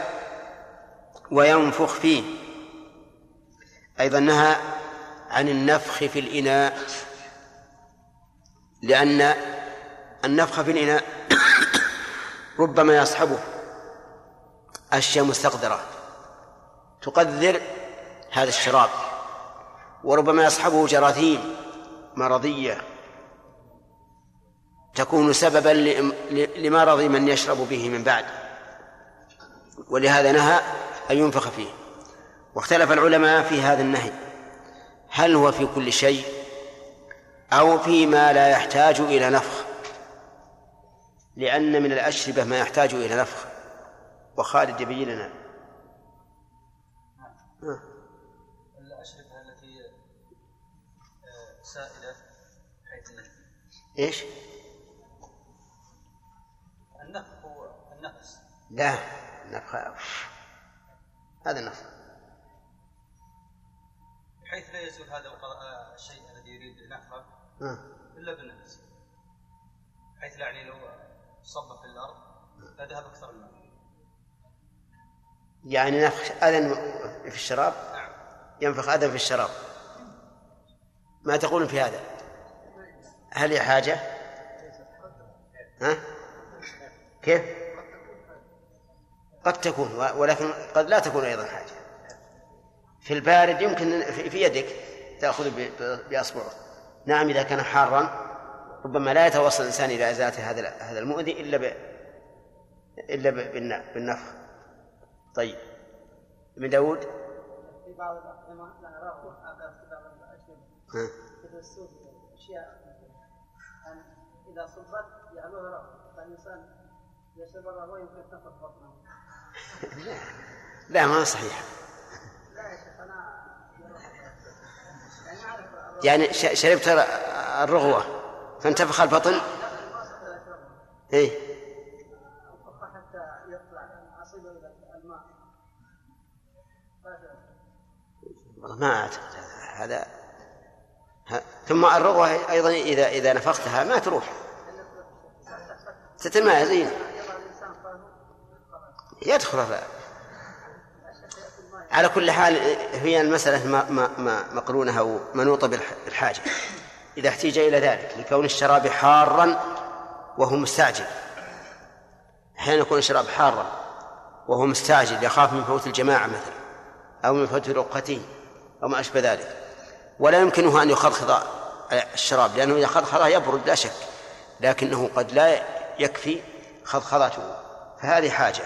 وينفخ فيه. أيضا نهى عن النفخ في الإناء لأن النفخ في الإناء ربما يصحبه أشياء مستقذرة تقذر هذا الشراب وربما يصحبه جراثيم مرضية. تكون سببا لمرض من يشرب به من بعد. ولهذا نهى أن ينفخ فيه. واختلف العلماء في هذا النهي. هل هو في كل شيء أو فيما لا يحتاج إلى نفخ؟ لأن من الأشربة ما يحتاج إلى نفخ. وخالد يبين لنا. الأشربة التي آه، سائلة حيث إيش؟ لا النفخ هذا النفخ بحيث لا يزول هذا القضاء- الشيء الذي يريد نفخه آه. إلا بالنفس. حيث لا يعني لو صب في الأرض لذهب أكثر الماء. يعني نفخ أذى في الشراب؟ ينفخ أذى في الشراب. ما تقولون في هذا؟ هل هي حاجة؟ ها؟ كيف؟ قد تكون ولكن قد لا تكون أيضا حاجة. في البارد يمكن في يدك تأخذ ب- ب- بأصبعه. نعم إذا كان حارا ربما لا يتوصل الإنسان إلى إزالة هذا هذا المؤذي إلا ب إلا بالنفخ. طيب. ابن داود؟ في بعض نراه هذا في بعض الأشياء. ها. مثل السوق أشياء أن إذا صبت يعلوها رغم. فالإنسان يشرب الرغوة يمكن تنفخ بطنه. لا ما صحيح يعني شربت الرغوة فانتفخ البطن. والله ما هذا ها. ثم الرغوة أيضا إذا إذا نفختها ما تروح تتمايز زين يضع الإنسان فمه خلاص يدخل على كل حال هي المسألة ما ما ما مقرونة أو منوطة بالح- بالحاجة. إذا احتيج إلى ذلك لكون الشراب حارا وهو مستعجل. أحيانا يكون الشراب حارا وهو مستعجل يخاف من فوت الجماعة مثلا أو من فوت رقته أو ما أشبه ذلك. ولا يمكنه أن يخضخض الشراب لأنه إذا خضخضه يبرد لا شك. لكنه قد لا يكفي خضخضته فهذه حاجة.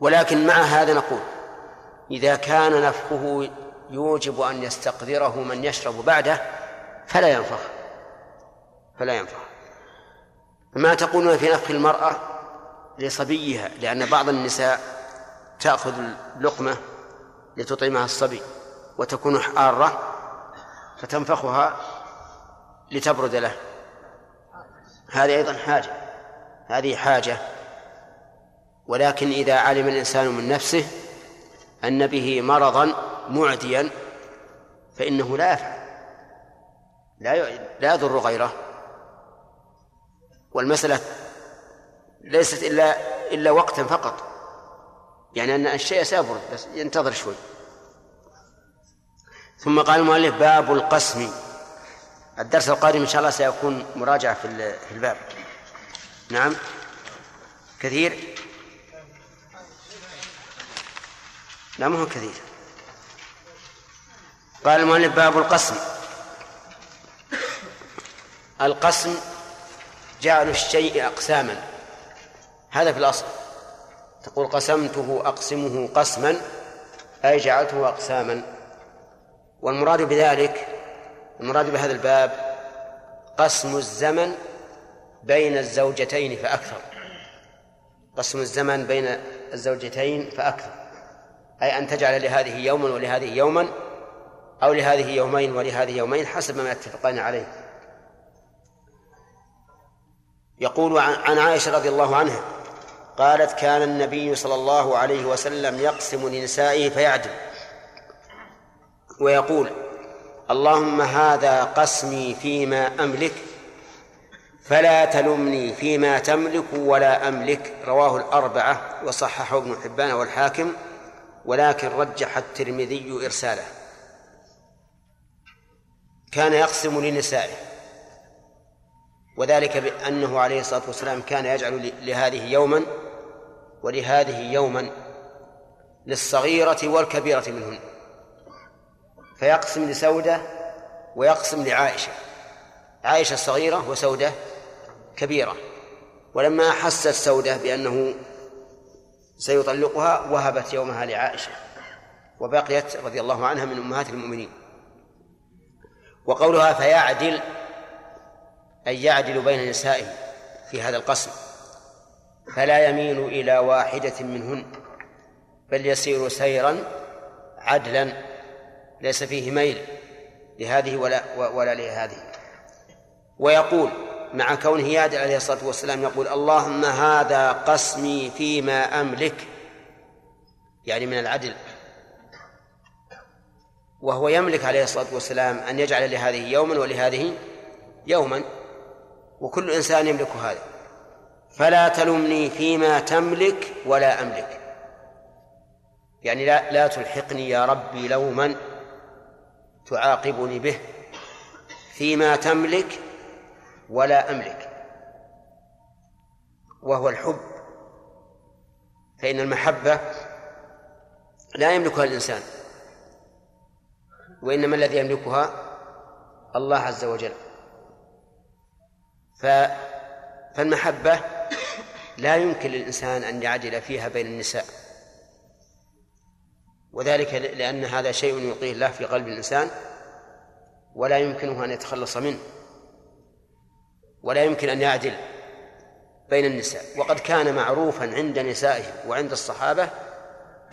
ولكن مع هذا نقول إذا كان نفخه يوجب أن يستقذره من يشرب بعده فلا ينفخ. فلا ينفخ. ما تقولون في نفخ المرأة لصبيها؟ لأن بعض النساء تأخذ اللقمة لتطعمها الصبي وتكون حارة فتنفخها لتبرد له. هذه أيضا حاجة. هذه حاجة. ولكن إذا علم الإنسان من نفسه أن به مرضا معديا فإنه لا يفعل. لا لا يضر غيره. والمسألة ليست إلا إلا وقتا فقط. يعني أن الشيء سيبرد بس ينتظر شوي. ثم قال المؤلف باب القسم. الدرس القادم إن شاء الله سيكون مراجعة في الباب. نعم. كثير. لا ما هو كثير قال المؤلف باب القسم. القسم جعل الشيء أقساما. هذا في الأصل. تقول قسمته أقسمه قسما أي جعلته أقساما. والمراد بذلك المراد بهذا الباب قسم الزمن بين الزوجتين فأكثر. قسم الزمن بين الزوجتين فأكثر. أي أن تجعل لهذه يوما ولهذه يوما أو لهذه يومين ولهذه يومين حسب ما يتفقان عليه. يقول عن عائشة رضي الله عنها قالت كان النبي صلى الله عليه وسلم يقسم لنسائه فيعدل. ويقول اللهم هذا قسمي فيما أملك فلا تلمني فيما تملك ولا أملك. رواه الأربعة وصححه ابن حبان والحاكم. ولكن رجح الترمذي إرساله. كان يقسم لنسائه وذلك بأنه عليه الصلاة والسلام كان يجعل لهذه يوما ولهذه يوما للصغيرة والكبيرة منهن. فيقسم لسودة ويقسم لعائشة. عائشة الصغيرة وسودة كبيرة. ولما أحست سودة بأنه سيطلقها وهبت يومها لعائشة وبقيت رضي الله عنها من أمهات المؤمنين. وقولها فيعدل أي يعدل بين نسائه في هذا القسم فلا يميل إلى واحدة منهن بل يسير سيرا عدلا ليس فيه ميل لهذه ولا ولا لهذه. ويقول مع كونه يعدل عليه الصلاة والسلام يقول اللهم هذا قسمي فيما أملك. يعني من العدل. وهو يملك عليه الصلاة والسلام أن يجعل لهذه يوما ولهذه يوما. وكل إنسان يملك هذا. فلا تلمني فيما تملك ولا أملك. يعني لا لا تلحقني يا ربي لوما تعاقبني به. فيما تملك ولا أملك. وهو الحب. فإن المحبة لا يملكها الإنسان وإنما الذي يملكها الله عز وجل. ف فالمحبة لا يمكن للإنسان أن يعدل فيها بين النساء. وذلك لأن هذا شيء يلقيه الله في قلب الإنسان ولا يمكنه أن يتخلص منه. ولا يمكن أن يعدل بين النساء. وقد كان معروفا عند نسائه وعند الصحابة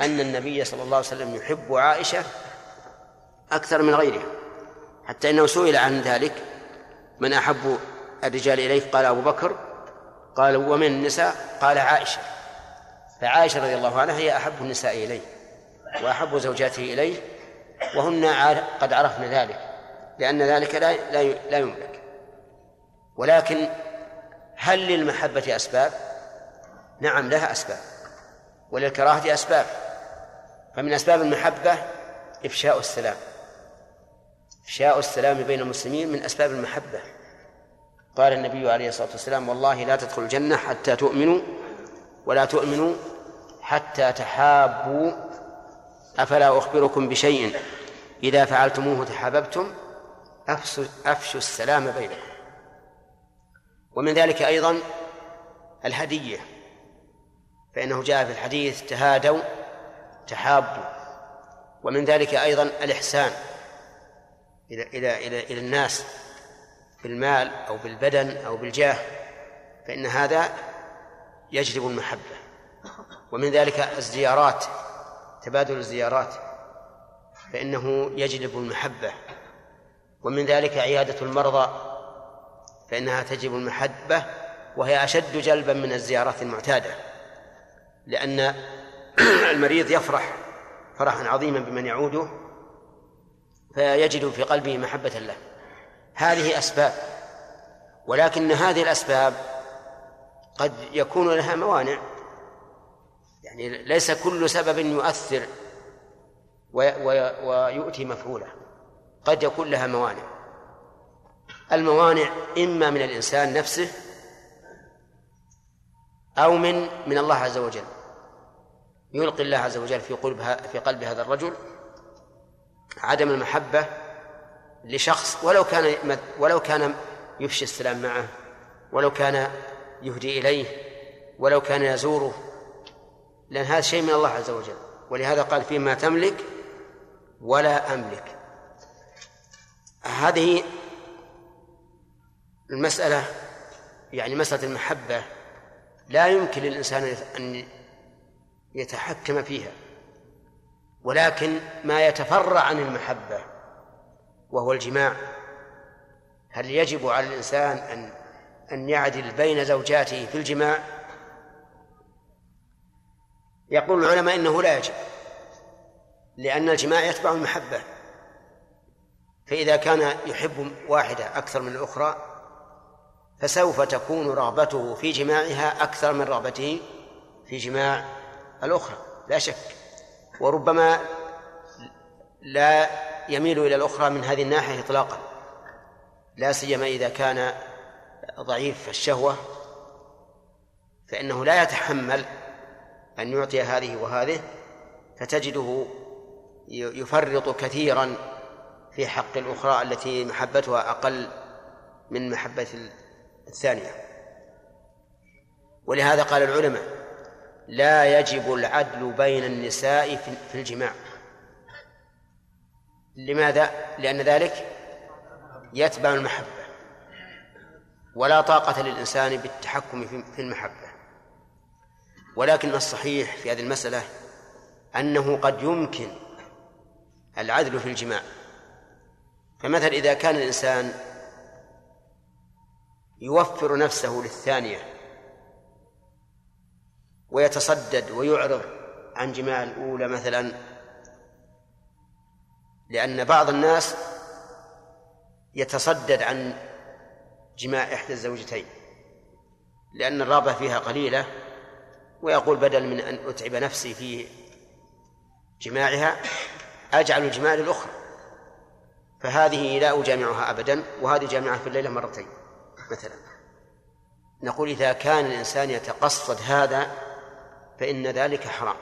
أن النبي صلى الله عليه وسلم يحب عائشة أكثر من غيرها حتى إنه سئل عن ذلك من أحب الرجال إليه قال أبو بكر. قال ومن النساء؟ قال عائشة. فعائشة رضي الله عنها هي أحب النساء إليه وأحب زوجاته إليه وهن قد عرفن ذلك لأن ذلك لا لا يملك. ولكن هل للمحبة أسباب؟ نعم لها أسباب وللكراهة أسباب. فمن أسباب المحبة إفشاء السلام. إفشاء السلام بين المسلمين من أسباب المحبة. قال النبي عليه الصلاة والسلام والله لا تدخل الجنة حتى تؤمنوا ولا تؤمنوا حتى تحابوا. أفلا أخبركم بشيء؟ إذا فعلتموه تحاببتم أفشوا السلام بينكم. ومن ذلك أيضا الهدية فإنه جاء في الحديث تهادوا تحابوا ومن ذلك أيضا الإحسان إلى إلى إلى إلى الناس بالمال أو بالبدن أو بالجاه فإن هذا يجلب المحبة. ومن ذلك الزيارات تبادل الزيارات فإنه يجلب المحبة. ومن ذلك عيادة المرضى فإنها تجلب المحبة وهي أشد جلبا من الزيارات المعتادة لأن المريض يفرح فرحا عظيما بمن يعوده فيجد في قلبه محبة له. هذه أسباب ولكن هذه الأسباب قد يكون لها موانع. يعني ليس كل سبب يؤثر ويؤتي مفعوله قد يكون لها موانع. الموانع إما من الإنسان نفسه أو من من الله عز وجل. يلقي الله عز وجل في قلب في قلب هذا الرجل عدم المحبة لشخص ولو كان ولو كان يفشي السلام معه ولو كان يهدي إليه ولو كان يزوره. لأن هذا شيء من الله عز وجل. ولهذا قال فيما تملك ولا أملك. هذه المسألة يعني مسألة المحبة لا يمكن للإنسان أن يتحكم فيها ولكن ما يتفرع عن المحبة وهو الجماع. هل يجب على الإنسان أن أن يعدل بين زوجاته في الجماع؟ يقول العلماء إنه لا يجب لأن الجماع يتبع المحبة فإذا كان يحب واحدة أكثر من الأخرى فسوف تكون رغبته في جماعها أكثر من رغبته في جماع الأخرى لا شك. وربما لا يميل إلى الأخرى من هذه الناحية إطلاقا. لا سيما إذا كان ضعيف الشهوة فإنه لا يتحمل أن يعطي هذه وهذه فتجده يفرط كثيرا في حق الأخرى التي محبتها أقل من محبة الثانية. ولهذا قال العلماء لا يجب العدل بين النساء في الجماع. لماذا؟ لأن ذلك يتبع المحبة ولا طاقة للإنسان بالتحكم في المحبة. ولكن الصحيح في هذه المسألة أنه قد يمكن العدل في الجماع. فمثلا إذا كان الإنسان يوفر نفسه للثانية ويتصدد ويعرض عن جماع الأولى مثلا. لأن بعض الناس يتصدد عن جماع إحدى الزوجتين لأن الرغبة فيها قليلة ويقول بدل من أن أتعب نفسي في جماعها أجعل الجماع للأخرى. فهذه لا أجامعها أبدا وهذه جامعها في الليلة مرتين. مثلا. نقول إذا كان الإنسان يتقصد هذا فإن ذلك حرام.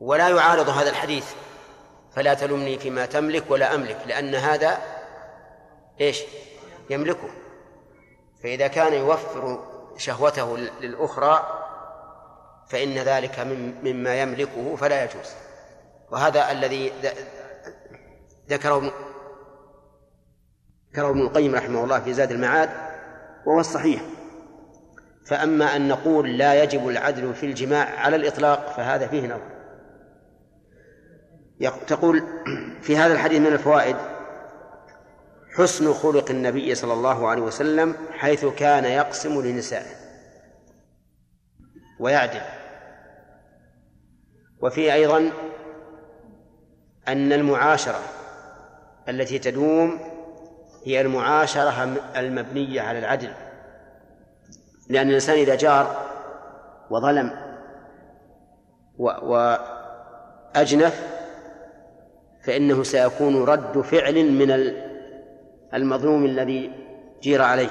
ولا يعارض هذا الحديث. فلا تلمني فيما تملك ولا أملك لأن هذا إيش؟ يملكه. فإذا كان يوفر شهوته للأخرى فإن ذلك مما يملكه فلا يجوز. وهذا الذي ذكره ذكره ابن القيم رحمه الله في زاد المعاد وهو الصحيح. فأما أن نقول لا يجب العدل في الجماع على الإطلاق فهذا فيه نظر. تقول في هذا الحديث من الفوائد حسن خلق النبي صلى الله عليه وسلم حيث كان يقسم لنسائه ويعدل. وفي أيضا أن المعاشرة التي تدوم هي المعاشرة المبنية على العدل. لأن الإنسان إذا جار وظلم وأجنف فإنه سيكون رد فعل من المظلوم الذي جير عليه.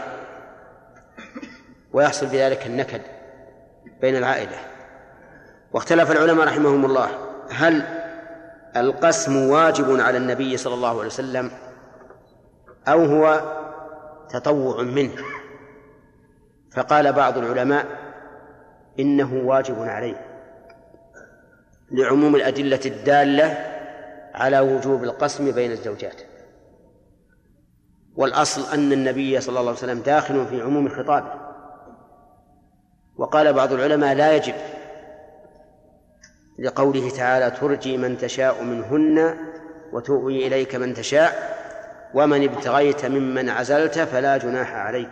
ويحصل بذلك النكد بين العائلة. واختلف العلماء رحمهم الله. هل القسم واجب على النبي صلى الله عليه وسلم أو هو تطوع منه. فقال بعض العلماء إنه واجب عليه لعموم الأدلة الدالة على وجوب القسم بين الزوجات. والأصل أن النبي صلى الله عليه وسلم داخل في عموم خطابه. وقال بعض العلماء لا يجب لقوله تعالى ترجي من تشاء منهن وتؤوي إليك من تشاء ومن ابتغيت ممن عزلت فلا جناح عليك.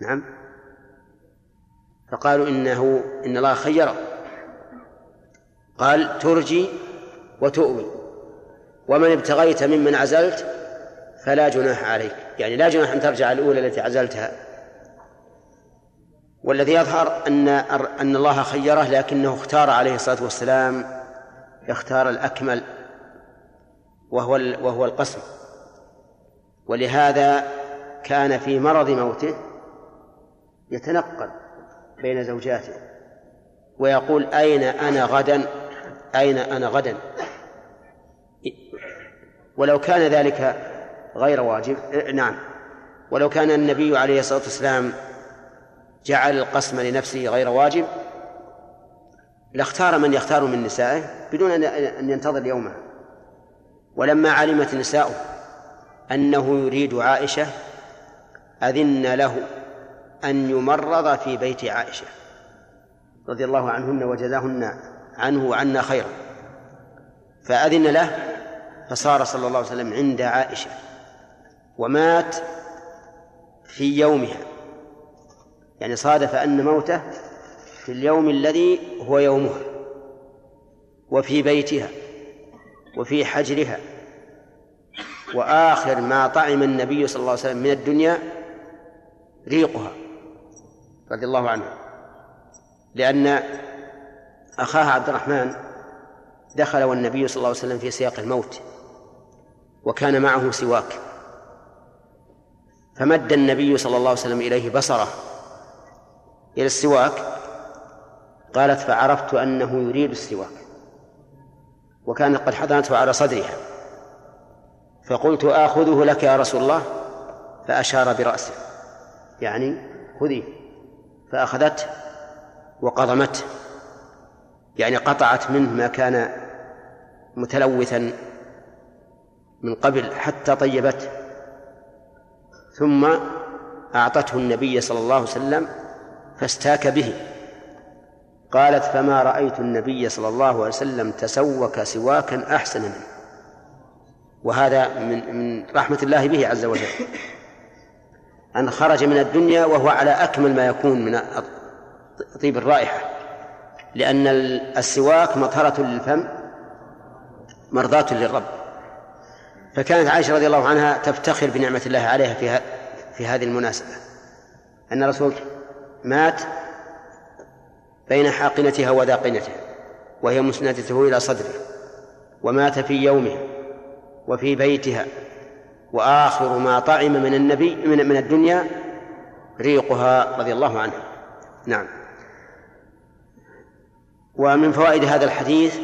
نعم. فقالوا إنه إن الله خيره قال ترجي وتؤوي. ومن ابتغيت ممن عزلت فلا جناح عليك. يعني لا جناح أن ترجع الأولى التي عزلتها. والذي يظهر أن أن الله خيره لكنه اختار عليه الصلاة والسلام اختار الأكمل وهو وهو القسم. ولهذا كان في مرض موته يتنقل بين زوجاته ويقول أين أنا غدا؟ أين أنا غدا؟ ولو كان ذلك غير واجب نعم. ولو كان النبي عليه الصلاة والسلام جعل القسم لنفسه غير واجب لاختار من يختار من نسائه بدون أن ينتظر يومها. ولما علمت نساؤه أنه يريد عائشة أذن له أن يمرض في بيت عائشة رضي الله عنهن وجزاهن عنه وعنا خيرا. فأذن له فصار صلى الله عليه وسلم عند عائشة ومات في يومها. يعني صادف أن موته في اليوم الذي هو يومها وفي بيتها وفي حجرها وآخر ما طعم النبي صلى الله عليه وسلم من الدنيا ريقها رضي الله عنه. لأن أخاها عبد الرحمن دخل والنبي صلى الله عليه وسلم في سياق الموت وكان معه سواك. فمد النبي صلى الله عليه وسلم إليه بصره إلى السواك قالت فعرفت أنه يريد السواك وكانت قد حضنته على صدرها. فقلت آخذه لك يا رسول الله؟ فأشار برأسه. يعني خذيه فأخذته وقضمته. يعني قطعت منه ما كان متلوثا من قبل حتى طيبته. ثم أعطته النبي صلى الله عليه وسلم فاستاك به. قالت فما رأيت النبي صلى الله عليه وسلم تسوك سواكا أحسن منه. وهذا من من رحمة الله به عز وجل. أن خرج من الدنيا وهو على أكمل ما يكون من طيب الرائحة. لأن السواك مطهرة للفم مرضاة للرب. فكانت عائشة رضي الله عنها تفتخر بنعمة الله عليها في في هذه المناسبة. أن الرسول مات بين حاقنتها وذاقنتها وهي مسندته إلى صدره ومات في يومه وفي بيتها وآخر ما طعم من النبي من من الدنيا ريقها رضي الله عنها نعم. ومن فوائد هذا الحديث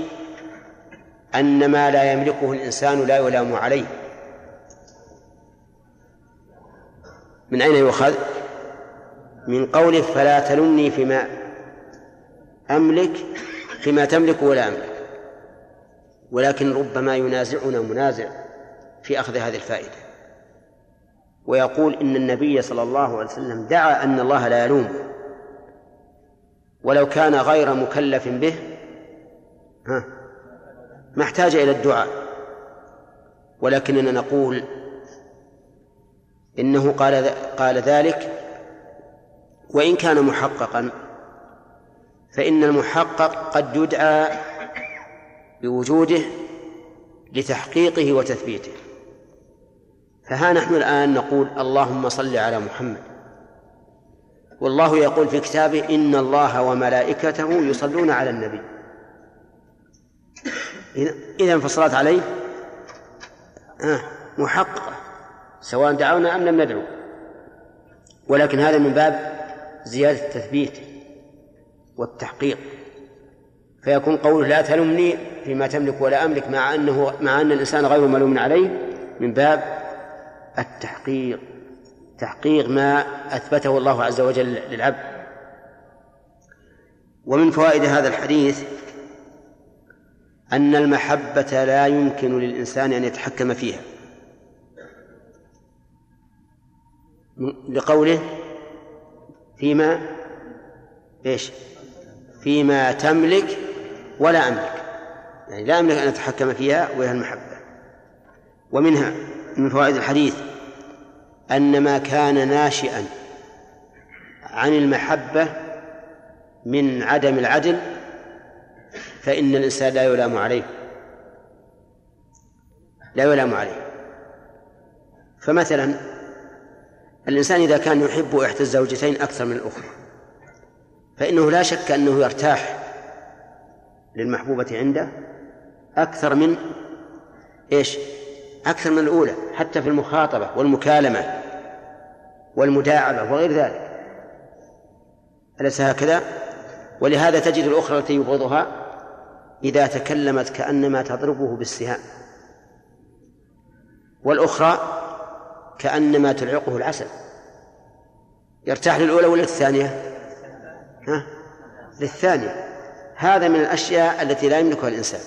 أن ما لا يملكه الإنسان لا يلام عليه. من أين يؤخذ؟ من قوله فلا تلمني فيما أملك فيما تملك ولا أملك. ولكن ربما ينازعنا منازع في أخذ هذه الفائدة. ويقول إن النبي صلى الله عليه وسلم دعا أن الله لا يلومه ولو كان غير مكلف به ها ما احتاج إلى الدعاء. ولكننا نقول إنه قال قال ذلك وإن كان محققا فإن المحقق قد يدعى بوجوده لتحقيقه وتثبيته. فها نحن الآن نقول اللهم صل على محمد. والله يقول في كتابه إن الله وملائكته يصلون على النبي. إذا فالصلاة عليه آه محققة. سواء دعونا أم لم ندعو. ولكن هذا من باب زيادة التثبيت والتحقيق. فيكون قوله لا تلمني فيما تملك ولا أملك مع أنه مع أن الإنسان غير ملوم عليه من باب التحقيق. تحقيق ما أثبته الله عز وجل للعبد. ومن فوائد هذا الحديث أن المحبة لا يمكن للإنسان أن يتحكم فيها. لقوله فيما إيش؟ فيما تملك ولا أملك. يعني لا أملك أن أتحكم فيها وهي المحبة. ومنها من فوائد الحديث أن ما كان ناشئا عن المحبة من عدم العدل فإن الإنسان لا يلام عليه. لا يلام عليه. فمثلا الإنسان إذا كان يحب إحدى الزوجتين أكثر من الأخرى فإنه لا شك أنه يرتاح للمحبوبة عنده أكثر من إيش أكثر من الأولى حتى في المخاطبة والمكالمة والمداعبة وغير ذلك أليس هكذا؟ ولهذا تجد الأخرى التي يبغضها إذا تكلمت كأنما تضربه بالسهام والأخرى كأنما تلعقه العسل يرتاح للأولى ولا للثانية؟ ها؟ للثانية هذا من الأشياء التي لا يملكها الإنسان.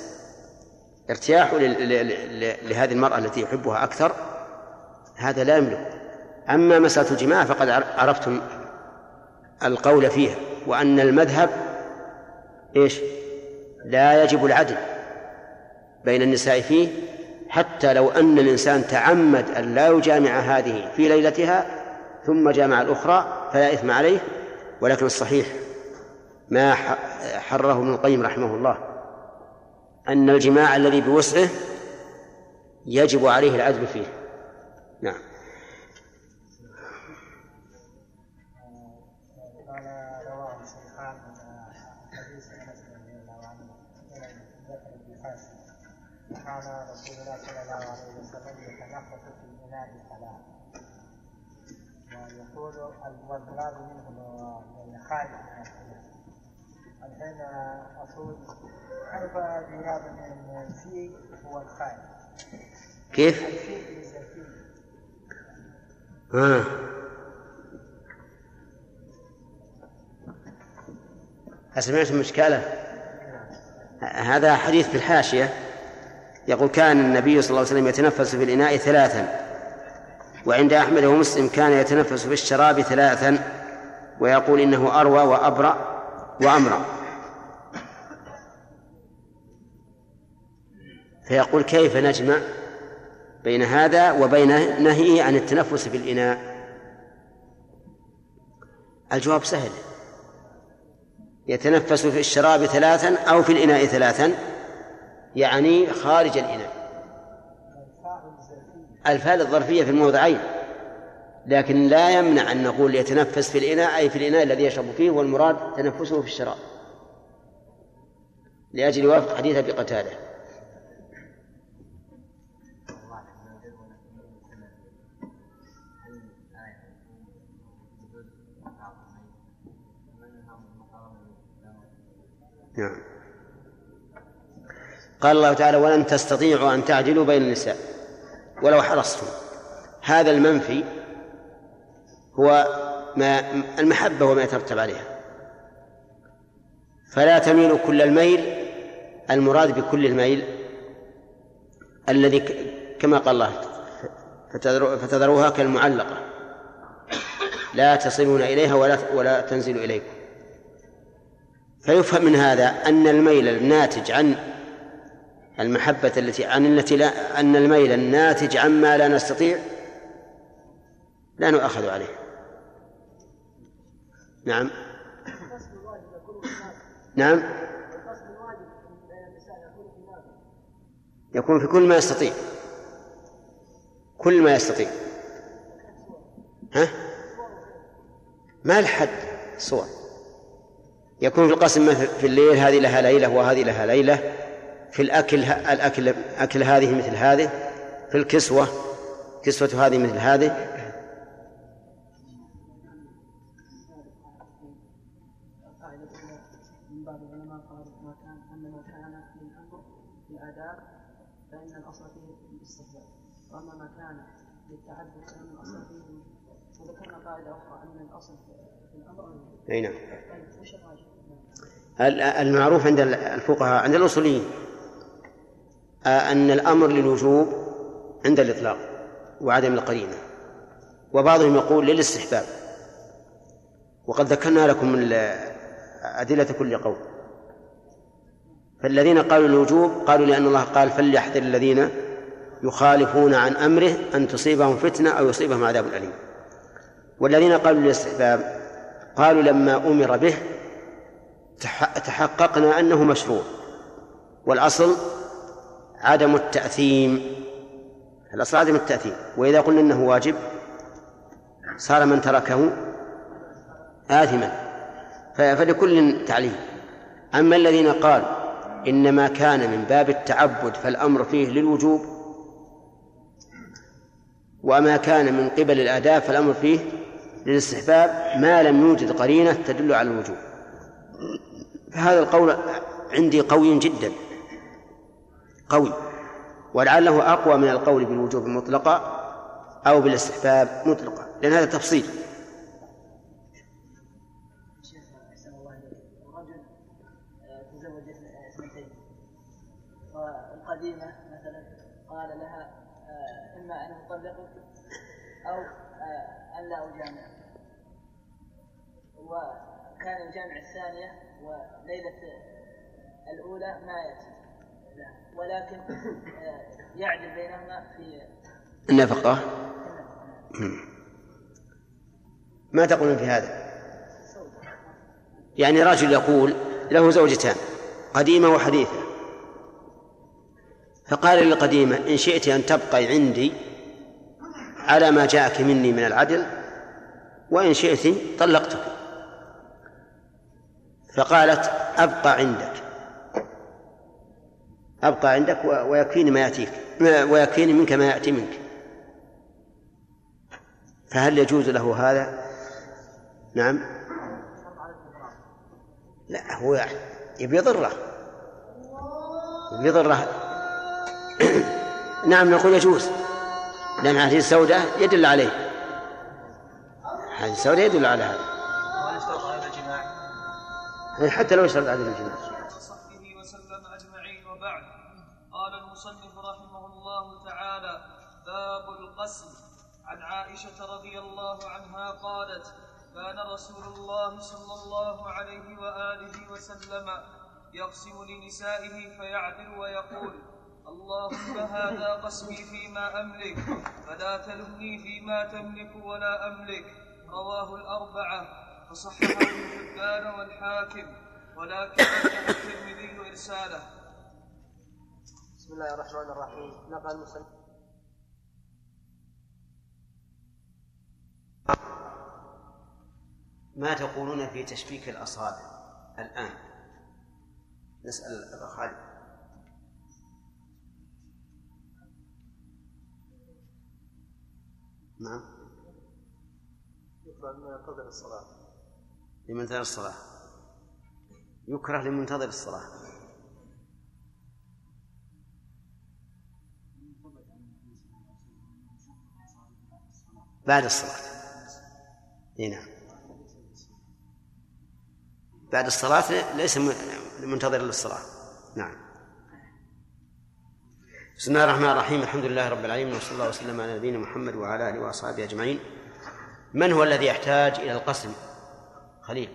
ارتياحه لهذه المرأة التي يحبها أكثر هذا لا يملك. أما مسألة الجماع فقد عرفتم القول فيها وأن المذهب إيش؟ لا يجب العدل بين النساء فيه حتى لو أن الإنسان تعمد أن لا يجامع هذه في ليلتها ثم جامع الأخرى فلا إثم عليه ولكن الصحيح ما حرره ابن القيم رحمه الله أن الجماع الذي بوسعه يجب عليه العدل فيه. نعم. قال رسول الله صلى الله عليه وسلم الإناء ثلاث ويقول والمراد منه خارج من الحين أقول كيف المراد من الفيل هو الخارج كيف؟ آه. أسمعتم المشكلة هذا حديث في الحاشية. يقول كان النبي صلى الله عليه وسلم يتنفس في الإناء ثلاثا وعند أحمد ومسلم كان يتنفس في الشراب ثلاثا ويقول إنه أروى وأبرأ. وأمرأ. فيقول كيف نجمع بين هذا وبين نهيه عن التنفس في الإناء؟ الجواب سهل. يتنفس في الشراب ثلاثا أو في الإناء ثلاثا يعني خارج الإناء. الفاء الظرفية في الموضعين. لكن لا يمنع أن نقول يتنفس في الإناء أي في الإناء الذي يشرب فيه والمراد تنفسه في الشراب. لأجل وفق حديث أبي قتادة. نعم. قال الله تعالى ولن تستطيعوا أن تعدلوا بين النساء. ولو حرصتم. هذا المنفي هو ما المحبة وما يترتب عليها. فلا تميلوا كل الميل المراد بكل الميل الذي كما قال الله فتذروها كالمعلقة. لا تصلون إليها ولا ولا تنزل إليكم. فيفهم من هذا أن الميل الناتج عن المحبة التي عن التي لا أن الميل الناتج عما لا نستطيع لا نؤاخذ عليه. نعم. نعم. يكون في كل ما يستطيع. كل ما يستطيع. ها؟ ما الحد؟ صور. يكون في القسم في الليل هذه لها ليلة وهذه لها ليلة. في الأكل الأكل أكل هذه مثل هذه. في الكسوة كسوة هذه مثل هذه. من بعض العلماء قالوا ما كان أن ما كان من أمر في الاداب فإن الأصل فيه الاستحباب وأما ما كان للتعدد فإن الأصل فيه وذكرنا قاعدة أخرى أن الأصل في الأمر أي نعم. طيب وش؟ المعروف عند الفقهاء عند الأصوليين أن الأمر للوجوب عند الإطلاق وعدم القرينة. وبعضهم يقول للاستحباب. وقد ذكرنا لكم أدلة كل قول. فالذين قالوا الوجوب قالوا لأن الله قال فليحذر الذين يخالفون عن أمره أن تصيبهم فتنة أو يصيبهم عذاب أليم. والذين قالوا للاستحباب قالوا لما أمر به تحققنا أنه مشروع. والأصل عدم التأثيم. الأصل عدم التأثيم. وإذا قلنا أنه واجب صار من تركه آثما. فلكل تعليم. أما الذين قالوا إنما كان من باب التعبد فالأمر فيه للوجوب وما كان من قبل الآداب فالأمر فيه للاستحباب ما لم يوجد قرينة تدل على الوجوب. فهذا القول عندي قوي جدا. قوي. ولعله أقوى من القول بالوجوب مطلقا أو بالاستحباب مطلقا لأن هذا تفصيل شيخ احسن الله اليك رجل آه، تزوج اثنتين والقديمه مثلا قال لها آه، إما أن أطلقك أو آه، أن لا اجامعك وكان يجامع الثانية وليلة الأولى ما يأتي لا. ولكن آه، يعدل بينهما في النفقة. ما تقولون في هذا؟ يعني رجل يقول له زوجتان قديمة وحديثة. فقال للقديمة إن شئت أن تبقي عندي على ما جاءك مني من العدل وإن شئت طلقتك. فقالت أبقى عندك. أبقى عندك ويكفيني ما يأتيك ويكفيني منك ما يأتي منك. فهل يجوز له هذا؟ نعم. لا هو يبي يضره يبي يضره نعم نقول يجوز. لأن هذه السوداء يدل عليه. هذه السوداء يدل على هذا. الجماع؟ حتى لو اشترط عدد الجماع. وصحبه وسلم أجمعين وبعد قال المصنف رحمه الله تعالى باب القسم. عن عائشة رضي الله عنها قالت كان رسول الله صلى الله عليه وآله وسلم يقسم لنسائه فيعدل ويقول اللهم هذا قسمي فيما أملك فلا تلمني فيما تملك ولا أملك. رواه الأربعة فصححه ابن حبان والحاكم ولكن الترمذي إرساله. بسم الله الرحمن الرحيم. نقل المصنف ما تقولون في تشبيك الأصابع الآن؟ نسأل أبا خالد. نعم. يقرأ ما ينتظر الصلاة. لمنتظر الصلاة. يكره لمنتظر الصلاة. بعد الصلاة. إي نعم. بعد الصلاة ليس منتظر للصلاة. نعم. بسم الله الرحمن الرحيم. الحمد لله رب العالمين وصلى الله وسلم على نبينا محمد وعلى آله وأصحابه أجمعين. من هو الذي يحتاج إلى القسم؟ خليل.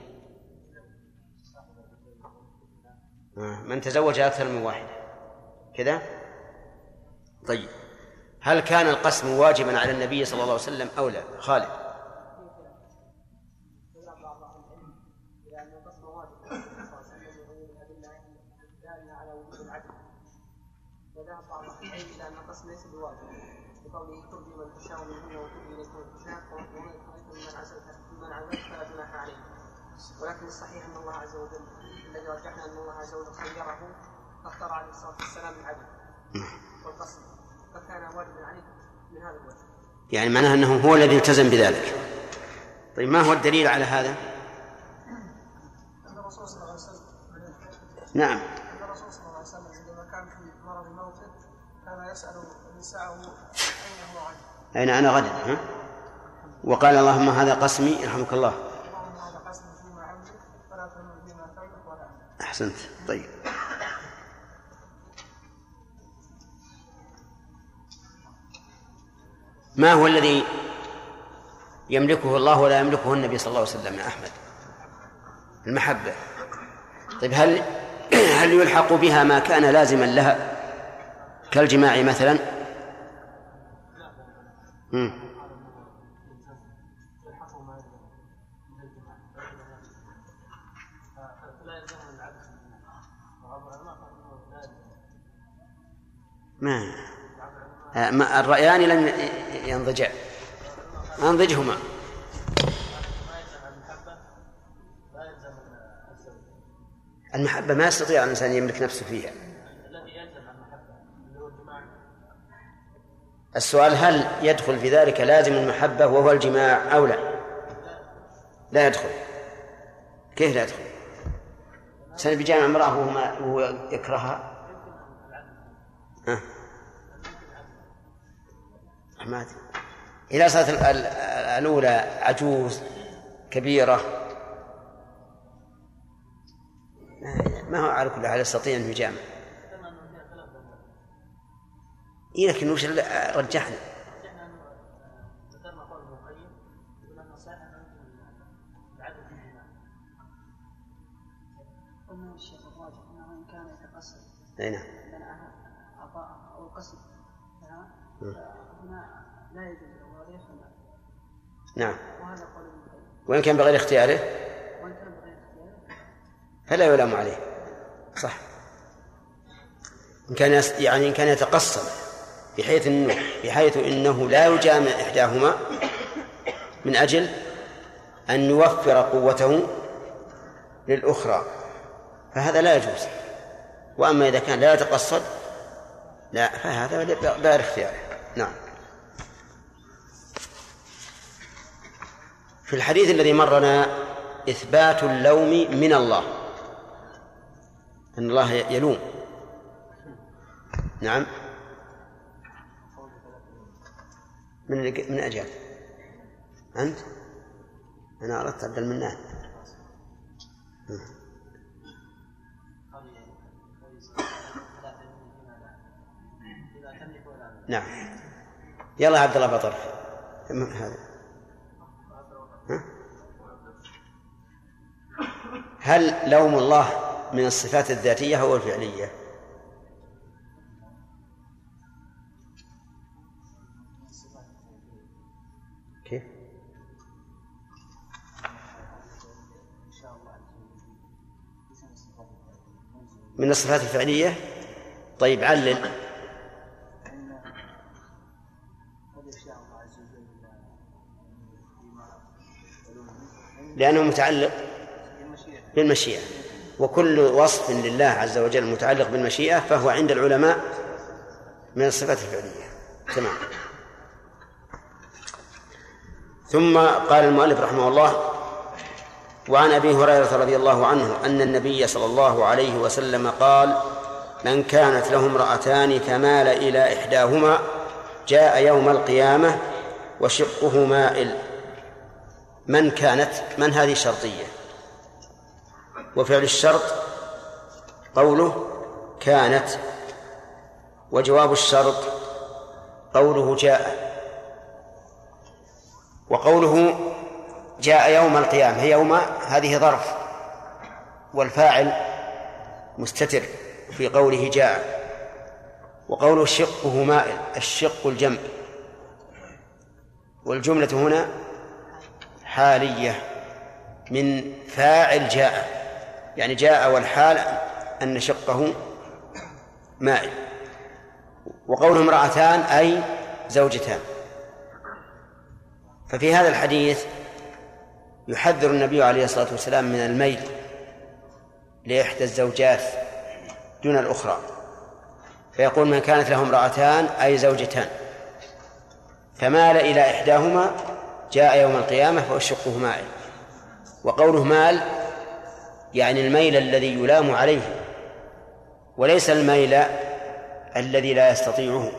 آه، من تزوج أكثر من واحدة. كذا؟ طيب. هل كان القسم واجبا على النبي صلى الله عليه وسلم أو لا؟ خالد لأن القسم واجب صلى الله عليه وسلم وغير الأدلة الدالة على وجود العدل وذهب بعض أهل العلم إلى أن القسم ليس بواجب بقوله ترجي من تشاء منهن وترجي إليك من تشاء ومن من عزلت من عزلت فلا جناح عليه ولكن الصحيح أن الله عز وجل الذي عز وجل خيره فاختار عليه الصلاة والسلام العدل والقسم فكان واجبا عليه من هذا الوجه. يعني معناه أنه هو الذي التزم بذلك. طيب ما هو الدليل على هذا؟ أن الرسول صلى الله عليه وسلم نعم. الرسول صلى الله عليه وسلم عندما كان في مرض موته كان يسأل نساءه أين هو عنه أين أنا غدا ها؟ وقال اللهم هذا قسمي يرحمك الله اللهم هذا قسم فيما أملك فلا تمل فيما تملك ولا أملك أحسنت. طيب. ما هو الذي يملكه الله ولا يملكه النبي صلى الله عليه وسلم يا أحمد؟ المحبة. طيب هل هل يلحق بها ما كان لازما لها كالجماع مثلا؟ مم. ما آه، ما- الرأيان لم ي- ينضجع أنضجهما المحبة ما يستطيع الإنسان يملك نفسه فيها. السؤال هل يدخل في ذلك لازم المحبة وهو الجماع أو لا؟ لا يدخل. كيف لا يدخل؟ إنسان بجامع امرأة وهو, ما- يكرهها ها؟ ما إذا صارت ال- ال- الأولى عجوز كبيرة. ما هو على كل حال يستطيع أن يجامع. إيه لكن وش رجحنا؟ أي نعم. عطاء أو القسم لها فهنا لا يجوز وهذا يخلع نعم. وهذا قول وإن كان بغير اختياره؟ وإن كان بغير اختياره. فلا يلام عليه. صح. إن كان يعني إن كان يتقسم بحيث إنه بحيث إنه لا يجامع إحداهما من أجل أن يوفر قوته للأخرى. فهذا لا يجوز. وأما إذا كان لا يتقصد لا فهذا بغير اختياره نعم. في الحديث الذي مرنا إثبات اللوم من الله. أن الله يلوم. نعم. من من أجاب أنت؟ أنا أردت عبد المنان. نعم. يلا عبد الله بطر هذا؟ هل لوم الله من الصفات الذاتية أو الفعلية؟ كيف؟ من الصفات الفعلية؟ طيب علل. لأنه متعلق بالمشيئة. وكل وصف لله عز وجل متعلق بالمشيئة فهو عند العلماء من الصفات الفعلية. تمام. ثم قال المؤلف رحمه الله وعن أبي هريرة رضي الله عنه أن النبي صلى الله عليه وسلم قال من كانت له امرأتان فمال إلى إحداهما جاء يوم القيامة وشقه مائل من كانت من هذه شرطية؟ وفعل الشرط قوله كانت وجواب الشرط قوله جاء. وقوله جاء يوم القيامة يوم هذه ظرف والفاعل مستتر في قوله جاء. وقوله شقه مائل الشق الجنب والجملة هنا حالية من فاعل جاء. يعني جاء والحال أن شقه مائل. وقوله امرأتان أي زوجتان. ففي هذا الحديث يحذر النبي عليه الصلاة والسلام من الميل لإحدى الزوجات دون الأخرى. فيقول من كانت له امرأتان أي زوجتان. فمال إلى إحداهما جاء يوم القيامة فأشقه مائل وقوله مال يعني الميل الذي يلام عليه وليس الميل الذي لا يستطيعه.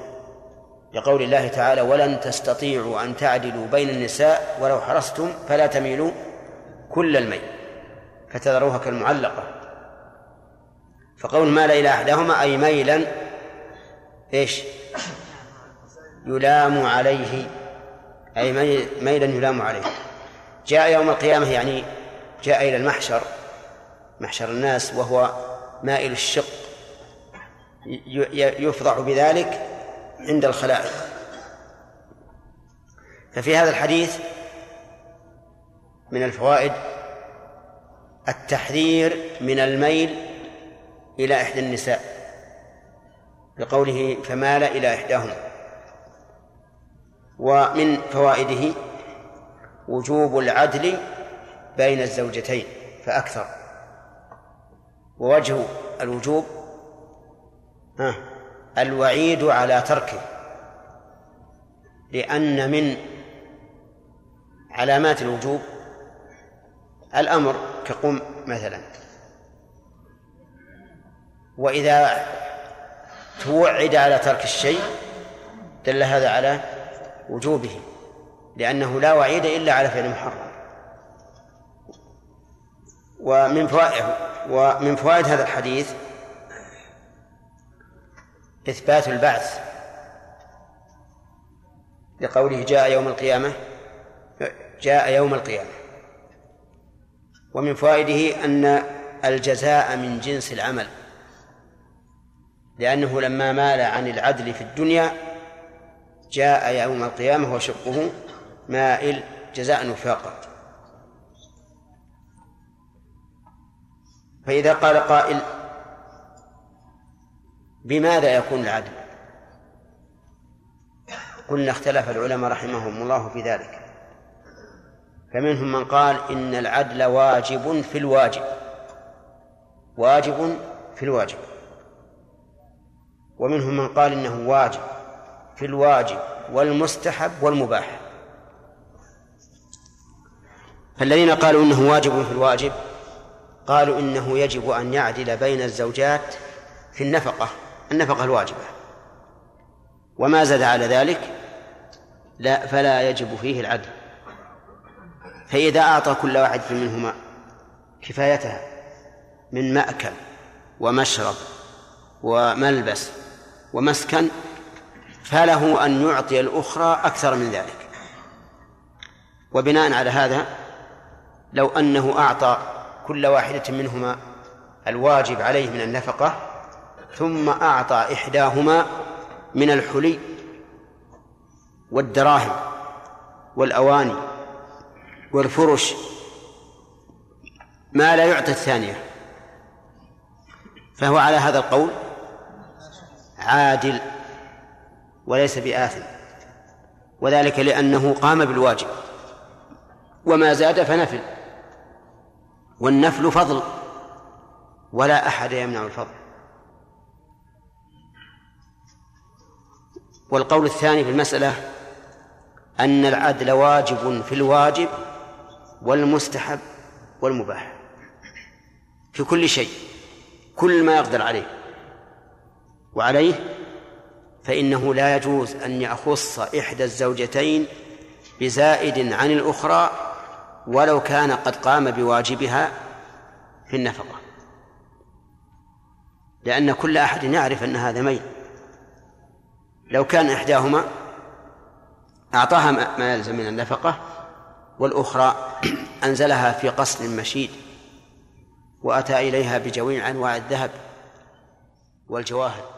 لقول الله تعالى ولن تستطيعوا أن تعدلوا بين النساء ولو حرصتم فلا تميلوا كل الميل فتذروها كالمعلقة. فقول مال إلى أحدهما أي ميلا إيش؟ يلام عليه. أي ميلا يلام عليه. جاء يوم القيامة يعني جاء إلى المحشر. محشر الناس وهو مائل الشق. يفضح بذلك عند الخلائق. ففي هذا الحديث من الفوائد التحذير من الميل إلى إحدى النساء. بقوله فمال إلى إحداهما ومن فوائده وجوب العدل بين الزوجتين فأكثر. ووجه الوجوب الوعيد على تركه لأن من علامات الوجوب الأمر كقم مثلا. وإذا توعد على ترك الشيء دل هذا على وجوبه لأنه لا وعيد إلا على فعل محرم. ومن فوائد ومن فوائد هذا الحديث إثبات البعث لقوله جاء يوم القيامة جاء يوم القيامة. ومن فوائده أن الجزاء من جنس العمل لأنه لما مال عن العدل في الدنيا جاء يوم القيامة وشقه مائل جزاء وفاقا فإذا قال قائل بماذا يكون العدل؟ قلنا اختلف العلماء رحمهم الله في ذلك. فمنهم من قال إن العدل واجب في الواجب. واجب في الواجب. ومنهم من قال إنه واجب. في الواجب والمستحب والمباح. فالذين قالوا إنه واجب في الواجب قالوا إنه يجب أن يعدل بين الزوجات في النفقة النفقة الواجبة. وما زاد على ذلك لا فلا يجب فيه العدل. فإذا أعطى كل واحد منهما كفايتها من مأكل ومشرب وملبس ومسكن فله أن يعطي الأخرى أكثر من ذلك. وبناء على هذا لو أنه أعطى كل واحدة منهما الواجب عليه من النفقة ثم أعطى إحداهما من الحلي والدراهم والأواني والفرش ما لا يعطي الثانية. فهو على هذا القول عادل وليس بآثم. وذلك لأنه قام بالواجب. وما زاد فنفل. والنفل فضل. ولا أحد يمنع الفضل. والقول الثاني في المسألة أن العدل واجب في الواجب والمستحب والمباح. في كل شيء. كل ما يقدر عليه. وعليه فإنه لا يجوز أن يخص إحدى الزوجتين بزائد عن الأخرى ولو كان قد قام بواجبها في النفقة. لأن كل أحد يعرف أن هذا ميل. لو كان إحداهما أعطاها ما يلزم من النفقة والأخرى أنزلها في قصر مشيد وأتى إليها بجميع أنواع الذهب والجواهر.